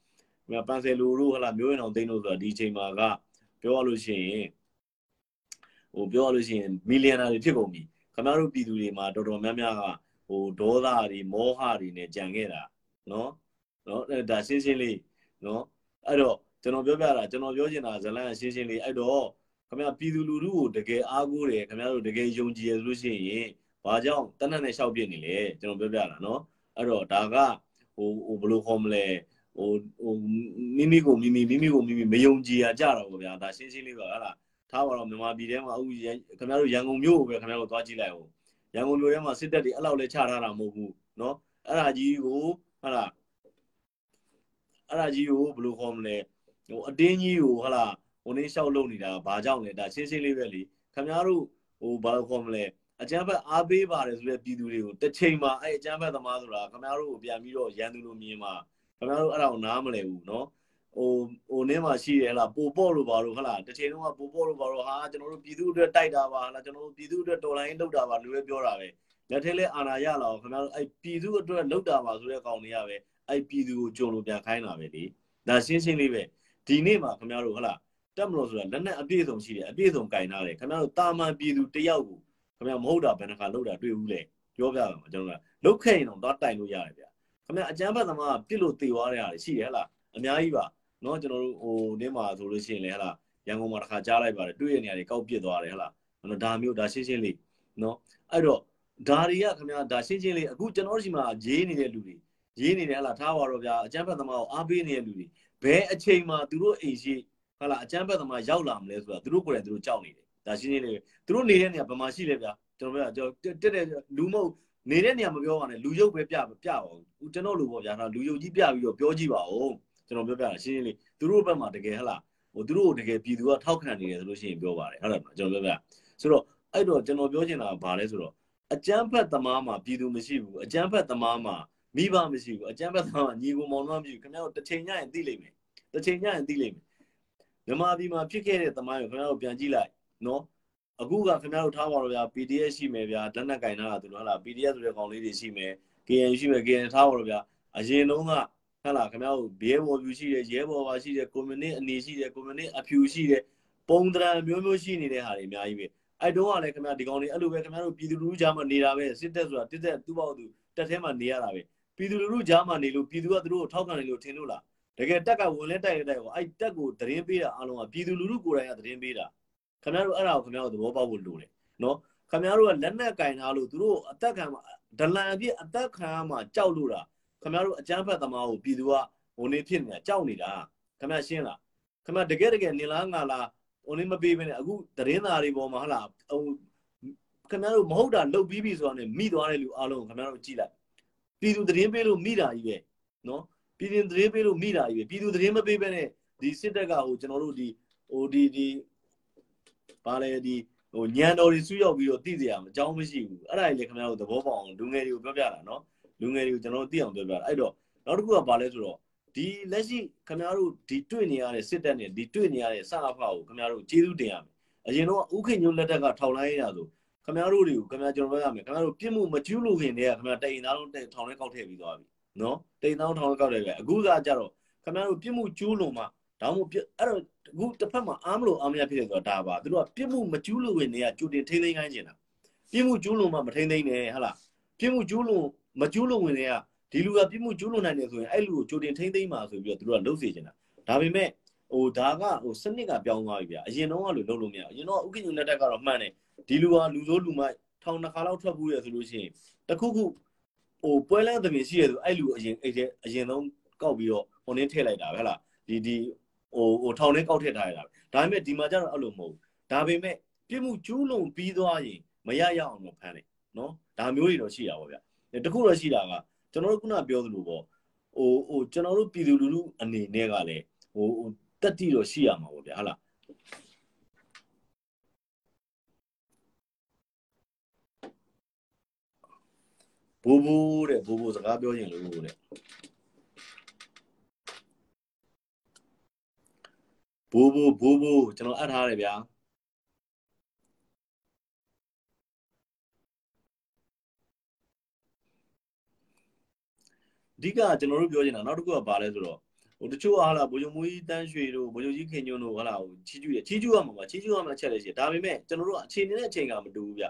ပန်ဆယ်လူတို့ဟုတ်လားမျိုးရင်အောင်သိန်းတို့ဆိုတာဒီအချိန်မှာကပြောရလို့ရှိရင် ဟိုပြောရလို့ရှိရင်မီလီယံနာတွေဖြစ်ကုန်ပြီခင်ဗျားတို့ပြည်သူတွေမှာတော်တော်များများကဟိုဒေါသတွေမောဟတွေနဲ့ကြံခဲ့တာနော်နော်ဒါရှင်းရှင်းလေးနော်အဲ့တော့ကျွန်တော်ပြောပြတာကျွန်တော်ပြောချင်တာဇလန်ရှင်းရှင်းလေးအဲ့တော့ခင်ဗျာပြည်သူလူထုကိုတကယ်အားကိုးတယ်ခင်ဗျားတို့တကယ်ယုံကြည်ရလို့ရှိရင်ဘာကြောင့်တနက်နဲ့ရှောက်ပြစ်နေလဲကျွန်တော်ပြောပြတာနော်အဲ့တော့ဒါကဟိုဟိုဘယ်လိုခေါ်မလဲဟိုဟိုမိမိကိုမိမိမိမိကိုမိမိမယုံကြည်ရကြတော့ဗျာဒါရှင်းရှင်းလေးပါဟလား ထားပါတော့မြန်မာပြည်ထဲမှာအခုခင်ဗျားတို့ရန်ကုန်မြို့ကိုပဲခင်ဗျားတို့သွားကြည့်လိုက်အောင်ရန်ကုန်မြို့ထဲမှာစစ်တပ်တွေအဲ့လောက်လဲချထားတာမဟုတ်ဘူးเนาะအဲ့ဒါကြီးကိုဟုတ်လားအဲ့ဒါကြီးကိုဘယ်လိုခေါ်မလဲဟိုအတင်းကြီးကိုဟုတ်လားဟိုနေလျှောက်လုပ်နေတာဘာကြောင့်လဲဒါရှင်းရှင်းလေးပဲလေခင်ဗျားတို့ဟိုဘာလို့ခေါ်မလဲအကြမ်းဖက်အားပေးပါတယ်ဆိုတဲ့ပြည်သူတွေကိုတစ်ချိန်မှာအဲ့အကြမ်းဖက်သမားဆိုတာခင်ဗျားတို့ကိုပြန်ပြီးတော့ရန်သူလိုမြင်မှာခင်ဗျားတို့အဲ့ဒါကိုနားမလည်ဘူးเนาะ ဟိုဟိုနင်းမှာရှိတယ်ဟလားပိုပေါ့လို့ပါလို့ဟလားတစ်ချိန်လုံးကပိုပေါ့လို့ပါလို့ဟာကျွန်တော်တို့ပြည်သူအတွက်တိုက်တာပါဟလားကျွန်တော်တို့ပြည်သူအတွက်တော်လိုင်းလုပ်တာပါလူပဲပြောတာပဲလက်ထဲလဲအာဏာရလာအောင်ခင်ဗျားတို့အဲ့ပြည်သူအတွက်လုပ်တာပါဆိုတဲ့ကောင်တွေကပဲအဲ့ပြည်သူကိုကြုံလို့ပြန်ခိုင်းတာပဲလေဒါရှင်းရှင်းလေးပဲဒီနေ့မှာခင်ဗျားတို့ဟလားတက်မလို့ဆိုတာလက်နဲ့အပြည့်စုံရှိတယ်အပြည့်စုံကင်ထားတယ်ခင်ဗျားတို့တာမန်ပြည်သူတယောက်ကိုခင်ဗျားမဟုတ်တာဘယ်နှခါလုပ်တာတွေ့ဘူးလေပြောပြပါမယ်ကျွန်တော်ကလုတ်ခဲ့ရင်တော့သွားတိုင်လို့ရတယ်ဗျခင်ဗျားအကျမ်းဖတ်သမားကပြစ်လို့တေသွားတဲ့ဟာရှိတယ်ဟလားအများကြီးပါ နော်ကျွန်တော်တို့ဟိုနေ့မှာဆိုလို့ရှိရင်လည်းဟလာရန်ကုန်မှာတစ်ခါကြားလိုက်ပါတယ်တွေ့ရနေရတယ်ကောက်ပြစ်သွားတယ်ဟလာနော်ဒါမျိုးဒါရှင်းရှင်းလေးနော်အဲ့တော့ဒါတွေကခင်ဗျာဒါရှင်းရှင်းလေးအခုကျွန်တော်တို့ဒီမှာရေးနေတဲ့လူတွေရေးနေတယ်ဟလာထားပါတော့ဗျာအကျန်းဖက်သမားကိုအားပေးနေတဲ့လူတွေဘယ်အချိန်မှာသူတို့အိမ်ရှိဟလာအကျန်းဖက်သမားရောက်လာမလဲဆိုတာသူတို့ကိုယ်တိုင်သူတို့ကြောက်နေတယ်ဒါရှင်းရှင်းလေးသူတို့နေတဲ့နေရာဘယ်မှာရှိလဲဗျာကျွန်တော်ပြောတက်တဲ့လူမဟုတ်နေတဲ့နေရာမပြောပါနဲ့လူရုပ်ပဲပြပြပါဦးကျွန်တော်လူပေါ့ဗျာဒါလူရုပ်ကြီးပြပြီးတော့ပြောကြည့်ပါဦး ကျွန်တော်ပြောပြတာရှင်းရှင်းလေးသူတို့ဘက်မှာတကယ်ဟလားဟိုသူတို့တကယ်ပြည်သူကထောက်ခံနေတယ်ဆိုလို့ရှိရင်ပြောပါတယ်ဟုတ်တယ်မကျွန်တော်ပြောပြဆိုတော့အဲ့တော့ကျွန်တော်ပြောချင်တာကဘာလဲဆိုတော့အကျန်းဖက်သမားမှာပြည်သူမရှိဘူးအကျန်းဖက်သမားမှာမိဘမရှိဘူးအကျန်းဖက်သမားမှာညီကိုမောင်နှမမရှိဘူးခင်ဗျားတို့တစ်ချိန်ညရင်သိလိမ့်မယ်တစ်ချိန်ညရင်သိလိမ့်မယ်မြန်မာပြည်မှာဖြစ်ခဲ့တဲ့သမားကိုခင်ဗျားတို့ပြန်ကြည့်လိုက်နော်အခုကခင်ဗျားတို့ထားပါတော့ဗျာ PDF ရှိမယ်ဗျာဓာတ်နဲ့ကင်ထားတာသူတို့ဟာလား PDF ဆိုတဲ့ကောင်လေးတွေရှိမယ် KN ရှိမယ် KN ထားပါတော့ဗျာအရင်တုန်းက ဟလာခင်ဗျားတို့ဘဲဘော်ဖြူရှိတယ်ရဲဘော်ပါရှိတယ်ကွန်မြူနစ်အနေရှိတယ်ကွန်မြူနစ်အဖြူရှိတယ်ပုံတရံမျိုးမျိုးရှိနေတဲ့ဟာတွေအများကြီးပဲအဲ့တုန်းကလည်းခင်ဗျာဒီကောင်တွေအဲ့လိုပဲခင်ဗျားတို့ပြည်သူလူထုကြားမှာနေတာပဲစစ်တပ်ဆိုတာတစ်သက်သူ့ဘောက်သူတက်ထဲမှာနေရတာပဲပြည်သူလူထုကြားမှာနေလို့ပြည်သူကသူတို့ကိုထောက်ခံနေလို့ထင်လို့လားတကယ်တက်ကဝင်လဲတိုက်ရတိုက်ကိုအဲ့တက်ကိုသတင်းပေးတာအားလုံးကပြည်သူလူထုကိုယ်တိုင်ကသတင်းပေးတာခင်ဗျားတို့အဲ့ဒါကိုခင်ဗျားတို့သဘောပေါက်ဖို့လိုတယ်နော်ခင်ဗျားတို့ကလက်နက်ကင်ထားလို့သူတို့အသက်ခံဒလန်အပြစ်အသက်ခံမှကြောက်လို့တာ ခင်ဗျားတို့အကြမ်းဖက်သမားကိုပြည်သူကဟိုနေဖြစ်နေတာကြောက်နေတာခင်ဗျားရှင်းလားခင်ဗျားတကယ်တကယ်နေလားငါလားဟိုနေမပေးဘဲနဲ့အခုသတင်းသားတွေပေါ်မှာဟလာဟိုခင်ဗျားတို့မဟုတ်တာလုတ်ပြီးပြီဆိုတာနဲ့မိသွားတဲ့လူအားလုံးခင်ဗျားတို့ကြည့်လိုက်ပြည်သူသတင်းပေးလို့မိတာကြီးပဲနော်ပြည်သူသတင်းပေးလို့မိတာကြီးပဲပြည်သူသတင်းမပေးဘဲနဲ့ဒီစစ်တပ်ကဟိုကျွန်တော်တို့ဒီဟိုဒီဒီဘာလဲဒီဟိုညံတော်တွေဆူရောက်ပြီးတော့သိကြရမှာအကြောင်းမရှိဘူးအဲ့ဒါကြီးလေခင်ဗျားတို့သဘောပေါက်အောင်လူငယ်တွေကိုပြောပြတာနော် လူငယ်တွေကိုကျွန်တော်တို့သိအောင်ပြောပြတာအဲ့တော့နောက်တစ်ခုကဘာလဲဆိုတော့ဒီလက်ရှိခင်ဗျားတို့ဒီတွေ့နေရတဲ့စစ်တပ်နဲ့ဒီတွေ့နေရတဲ့စအဖကိုခင်ဗျားတို့ကျေးဇူးတင်ရမယ်အရင်တော့ဥခင်ညုံလက်ထက်ကထောင်လိုက်ရဆိုခင်ဗျားတို့တွေကိုခင်ဗျားကျွန်တော်ပြောရမယ်ခင်ဗျားတို့ပြစ်မှုမကျူးလို့ခင်တည်းကခင်ဗျားတိန်သားလုံးထောင်ထဲကောက်ထည့်ပြီးသွားပြီနော်တိန်သားလုံးထောင်ထဲကောက်ထည့်ပြီအခုကကြတော့ခင်ဗျားတို့ပြစ်မှုကျူးလို့မှဒါမှမဟုတ်အဲ့တော့အခုတစ်ဖက်မှာအားမလို့အားမရဖြစ်တယ်ဆိုတာဒါပါသူတို့ကပြစ်မှုမကျူးလို့ဝင်နေကကြိုတင်ထိမ့်သိမ်းခိုင်းနေတာပြစ်မှုကျူးလို့မှမထိမ့်သိမ်းနဲ့ဟဟလားပြစ်မှုကျူးလို့ မကျူးလို့ဝင်နေကဒီလူကပြစ်မှုကျူးလွန်နိုင်တယ်ဆိုရင်အဲ့လူကိုကြိုတင်ထိမ့်သိမ်းပါဆိုပြီးတော့သူတို့ကလှုပ်စေချင်တာဒါပေမဲ့ဟိုဒါကဟိုစနစ်ကပြောင်းသွားပြီဗျအရင်တော့ကလို့လှုပ်လို့မရအရင်တော့ဥက္ကဋ္ဌလက်ထက်ကတော့မှန်တယ်ဒီလူကလူစိုးလူမိုက်ထောင်နှစ်ခါလောက်ထွက်ဘူးရဆိုလို့ရှိရင်တခုခုဟိုပွဲလန်းသမင်ရှိရဆိုအဲ့လူအရင်အဲ့တဲ့အရင်ဆုံးကောက်ပြီးတော့ဟိုနင်းထည့်လိုက်တာပဲဟလားဒီဒီဟိုဟိုထောင်ထဲကောက်ထည့်ထားရတာဒါပေမဲ့ဒီမှာကျတော့အဲ့လိုမဟုတ်ဘူးဒါပေမဲ့ပြစ်မှုကျူးလွန်ပြီးသွားရင်မရရအောင်တော့ဖမ်းတယ်နော်ဒါမျိုးတွေတော့ရှိတာပေါ့ဗျ တခုတော့ရှိတာကကျွန်တော်တို့ခုနပြောသလိုပေါ့ဟိုဟိုကျွန်တော်တို့ပြည်သူလူထုအနေနဲ့ကလည်းဟိုဟိုတက်တီတော့ရှိရမှာပေါ့ဗျာဟုတ်လားဘိုးဘိုးတဲ့ဘိုးဘိုးစကားပြောရင်လို့တဲ့ဘိုးဘိုးဘိုးဘိုးကျွန်တော်အပ်ထားတယ်ဗျာ အဓိကကျွန်တော်တို့ပြောချင်တာနောက်တစ်ခုကဘာလဲဆိုတော့ဟိုတချို့ဟာလာဘိုးချုပ်မွေးတန်းရွှေတို့ဘိုးချုပ်ကြီးခင်ညွန်းတို့ဟာလာဟိုချီးကျူးရချီးကျူးရမှာပါချီးကျူးရမှာအချက်လေးရှိဒါပေမဲ့ကျွန်တော်တို့အခြေအနေနဲ့အချိန်ကမတူဘူးဗျ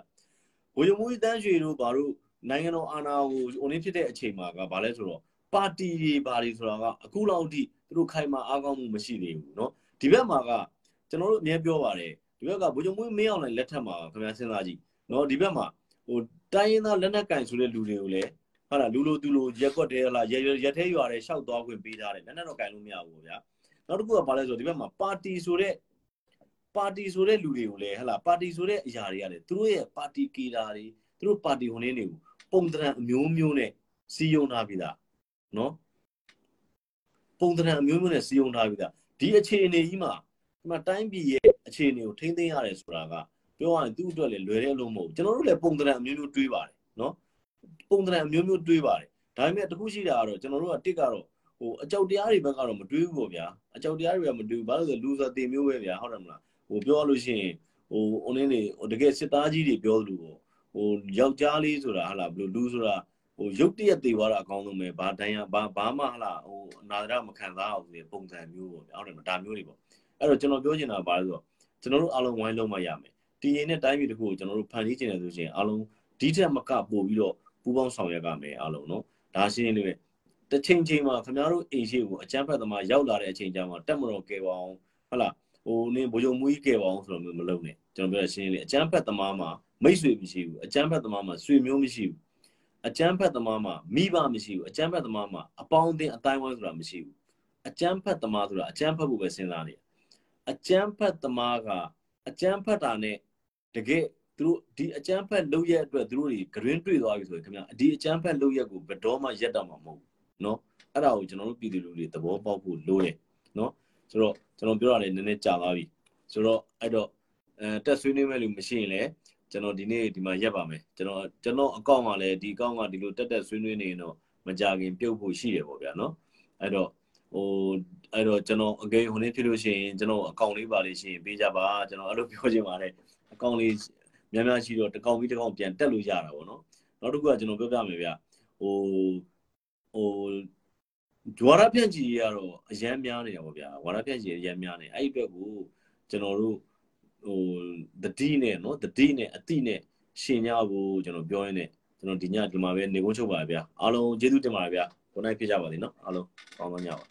ဘိုးချုပ်မွေးတန်းရွှေတို့ဘာလို့နိုင်ငံတော်အာဏာကိုဟိုနေဖြစ်တဲ့အချိန်မှာကဘာလဲဆိုတော့ပါတီတွေဘာတွေဆိုတာကအခုလောက်ထိသူတို့ခိုင်မာအားကောင်းမှုမရှိသေးဘူးเนาะဒီဘက်မှာကကျွန်တော်တို့အမြဲပြောပါတယ်ဒီဘက်ကဘိုးချုပ်မွေးမင်းအောင်လည်းလက်ထက်မှာခင်ဗျားစဉ်းစားကြည့်เนาะဒီဘက်မှာဟိုတိုင်းရင်းသားလက်နက်ကင်ဆိုတဲ့လူတွေကိုလည်း ဟုတ်လားလူလိုသူလိုရက်ွက်တယ်ဟလားရရထဲရွာတယ်ရှောက်သွားခွင့်ပေးထားတယ်လက်နက်တော့ကင်လို့မရဘူးဗျာနောက်တစ်ခုကဘာလဲဆိုတော့ဒီဘက်မှာပါတီဆိုတဲ့ပါတီဆိုတဲ့လူတွေကိုလည်းဟလားပါတီဆိုတဲ့အရာတွေကလည်းသူတို့ရဲ့ပါတီကေတာတွေသူတို့ပါတီဝင်နေတွေကိုပုံတရံအမျိုးမျိုးနဲ့စီယုံထားပြီးသားနော်ပုံတရံအမျိုးမျိုးနဲ့စီယုံထားပြီးသားဒီအခြေအနေကြီးမှာဒီမှာတိုင်းပြည်ရဲ့အခြေအနေကိုထိမ့်သိမ်းရတယ်ဆိုတာကပြောရရင်သူ့အတွက်လည်းလွယ်တဲ့အလုံးမဟုတ်ကျွန်တော်တို့လည်းပုံတရံအမျိုးမျိုးတွေးပါတယ်နော် ပုံတရံအမျိုးမျိုးတွေးပါတယ်ဒါပေမဲ့တခုရှိတာကတော့ကျွန်တော်တို့ကတစ်ကတော့ဟိုအကြောက်တရားတွေဘက်ကတော့မတွေးဘူးပေါ့ဗျာအကြောက်တရားတွေကမတွေးဘူးဘာလို့လဲလူဆိုတင်မျိုးပဲဗျာဟုတ်တယ်မလားဟိုပြောလို့ရှိရင်ဟိုအုံးနေဟိုတကယ်စစ်သားကြီးတွေပြောလို့ပေါ့ဟိုယောက်ျားလေးဆိုတာဟာလားဘယ်လိုလူဆိုတာဟိုရုပ်တရက်သေးသွားတာအကောင်းဆုံးပဲဘာတိုင်းဘာဘာမှဟာလားဟိုအနာဒရမခံစားအောင်ဆိုပုံစံမျိုးပေါ့ဟုတ်တယ်မဒါမျိုးတွေပေါ့အဲ့တော့ကျွန်တော်ပြောချင်တာဘာလဲဆိုတော့ကျွန်တော်တို့အားလုံးဝိုင်းလုံးမှရမယ်တည်ရင်တဲ့တိုင်းပြည်တစ်ခုကိုကျွန်တော်တို့ဖန်တီးချင်တယ်ဆိုရင်အားလုံးဒီထက်မကပို့ပြီးတော့ ပူးပေါင်းဆောင်ရွက်ရမယ်အားလုံးနော်ဒါရှင်းလေးပဲတစ်ချိန်ချိန်မှာခင်ဗျားတို့အိမ်ရှိကိုအကြမ်းဖက်သမားရောက်လာတဲ့အချိန်ကျမှတက်မတော်ကဲပါအောင်ဟုတ်လားဟိုနင်းဘိုးချုံမူကြီးကဲပါအောင်ဆိုတော့မလုပ်နဲ့ကျွန်တော်ပြောရှင်းလေးအကြမ်းဖက်သမားမှာမိတ်ဆွေမရှိဘူးအကြမ်းဖက်သမားမှာဆွေမျိုးမရှိဘူးအကြမ်းဖက်သမားမှာမိဘမရှိဘူးအကြမ်းဖက်သမားမှာအပေါင်းအသင်းအတိုင်းဝိုင်းဆိုတာမရှိဘူးအကြမ်းဖက်သမားဆိုတာအကြမ်းဖက်ဖို့ပဲစဉ်းစားနေအကြမ်းဖက်သမားကအကြမ်းဖက်တာနဲ့တကယ် သူတို့ဒီအကြမ်းဖက်လုပ်ရက်အတွက်သူတို့တွေဂရင်းတွေ့သွားပြီဆိုရင်ခင်ဗျာဒီအကြမ်းဖက်လုပ်ရက်ကိုဘယ်တော့မှရက်တော့မှာမဟုတ်ဘူးเนาะအဲ့ဒါကိုကျွန်တော်တို့ပြည်သူလူတွေသဘောပေါက်ဖို့လိုတယ်เนาะဆိုတော့ကျွန်တော်ပြောတာလည်းနည်းနည်းကြာသွားပြီဆိုတော့အဲ့တော့အဲတက်ဆွေးနွေးမဲ့လူမရှိရင်လည်းကျွန်တော်ဒီနေ့ဒီမှာရက်ပါမယ်ကျွန်တော်ကျွန်တော်အကောင့်ကလည်းဒီအကောင့်ကဒီလိုတက်တက်ဆွေးနွေးနေရင်တော့မကြခင်ပြုတ်ဖို့ရှိတယ်ပေါ့ဗျာเนาะအဲ့တော့ဟိုအဲ့တော့ကျွန်တော်အကယ်ဟိုနေ့ဖြစ်လို့ရှိရင်ကျွန်တော်အကောင့်လေးပါလေးရှိရင်ပေးကြပါကျွန်တော်အဲ့လိုပြောချင်ပါတယ်အကောင့်လေး များများရှိတော့တစ်ကောင်ပြီးတစ်ကောင်ပြန်တက်လို့ရတာပေါ့နော်နောက်တစ်ခုကကျွန်တော်ပြောပြမယ်ဗျဟိုဟိုဂျွာရပြန့်ကြီးကတော့အရန်များနေတာပေါ့ဗျာဝါရပြန့်ကြီးအရန်များနေအဲ့ဒီအတွက်ကိုကျွန်တော်တို့ဟိုတတိနဲ့နော်တတိနဲ့အတိနဲ့ရှင်ညကိုကျွန်တော်ပြောရင်းနဲ့ကျွန်တော်ဒီညဒီမှာပဲနေကုန်းချုပ်ပါဗျာအားလုံးကျေးဇူးတင်ပါတယ်ဗျာခုနိုင်ဖြစ်ကြပါလိမ့်နော်အားလုံးကောင်းကောင်းညပါ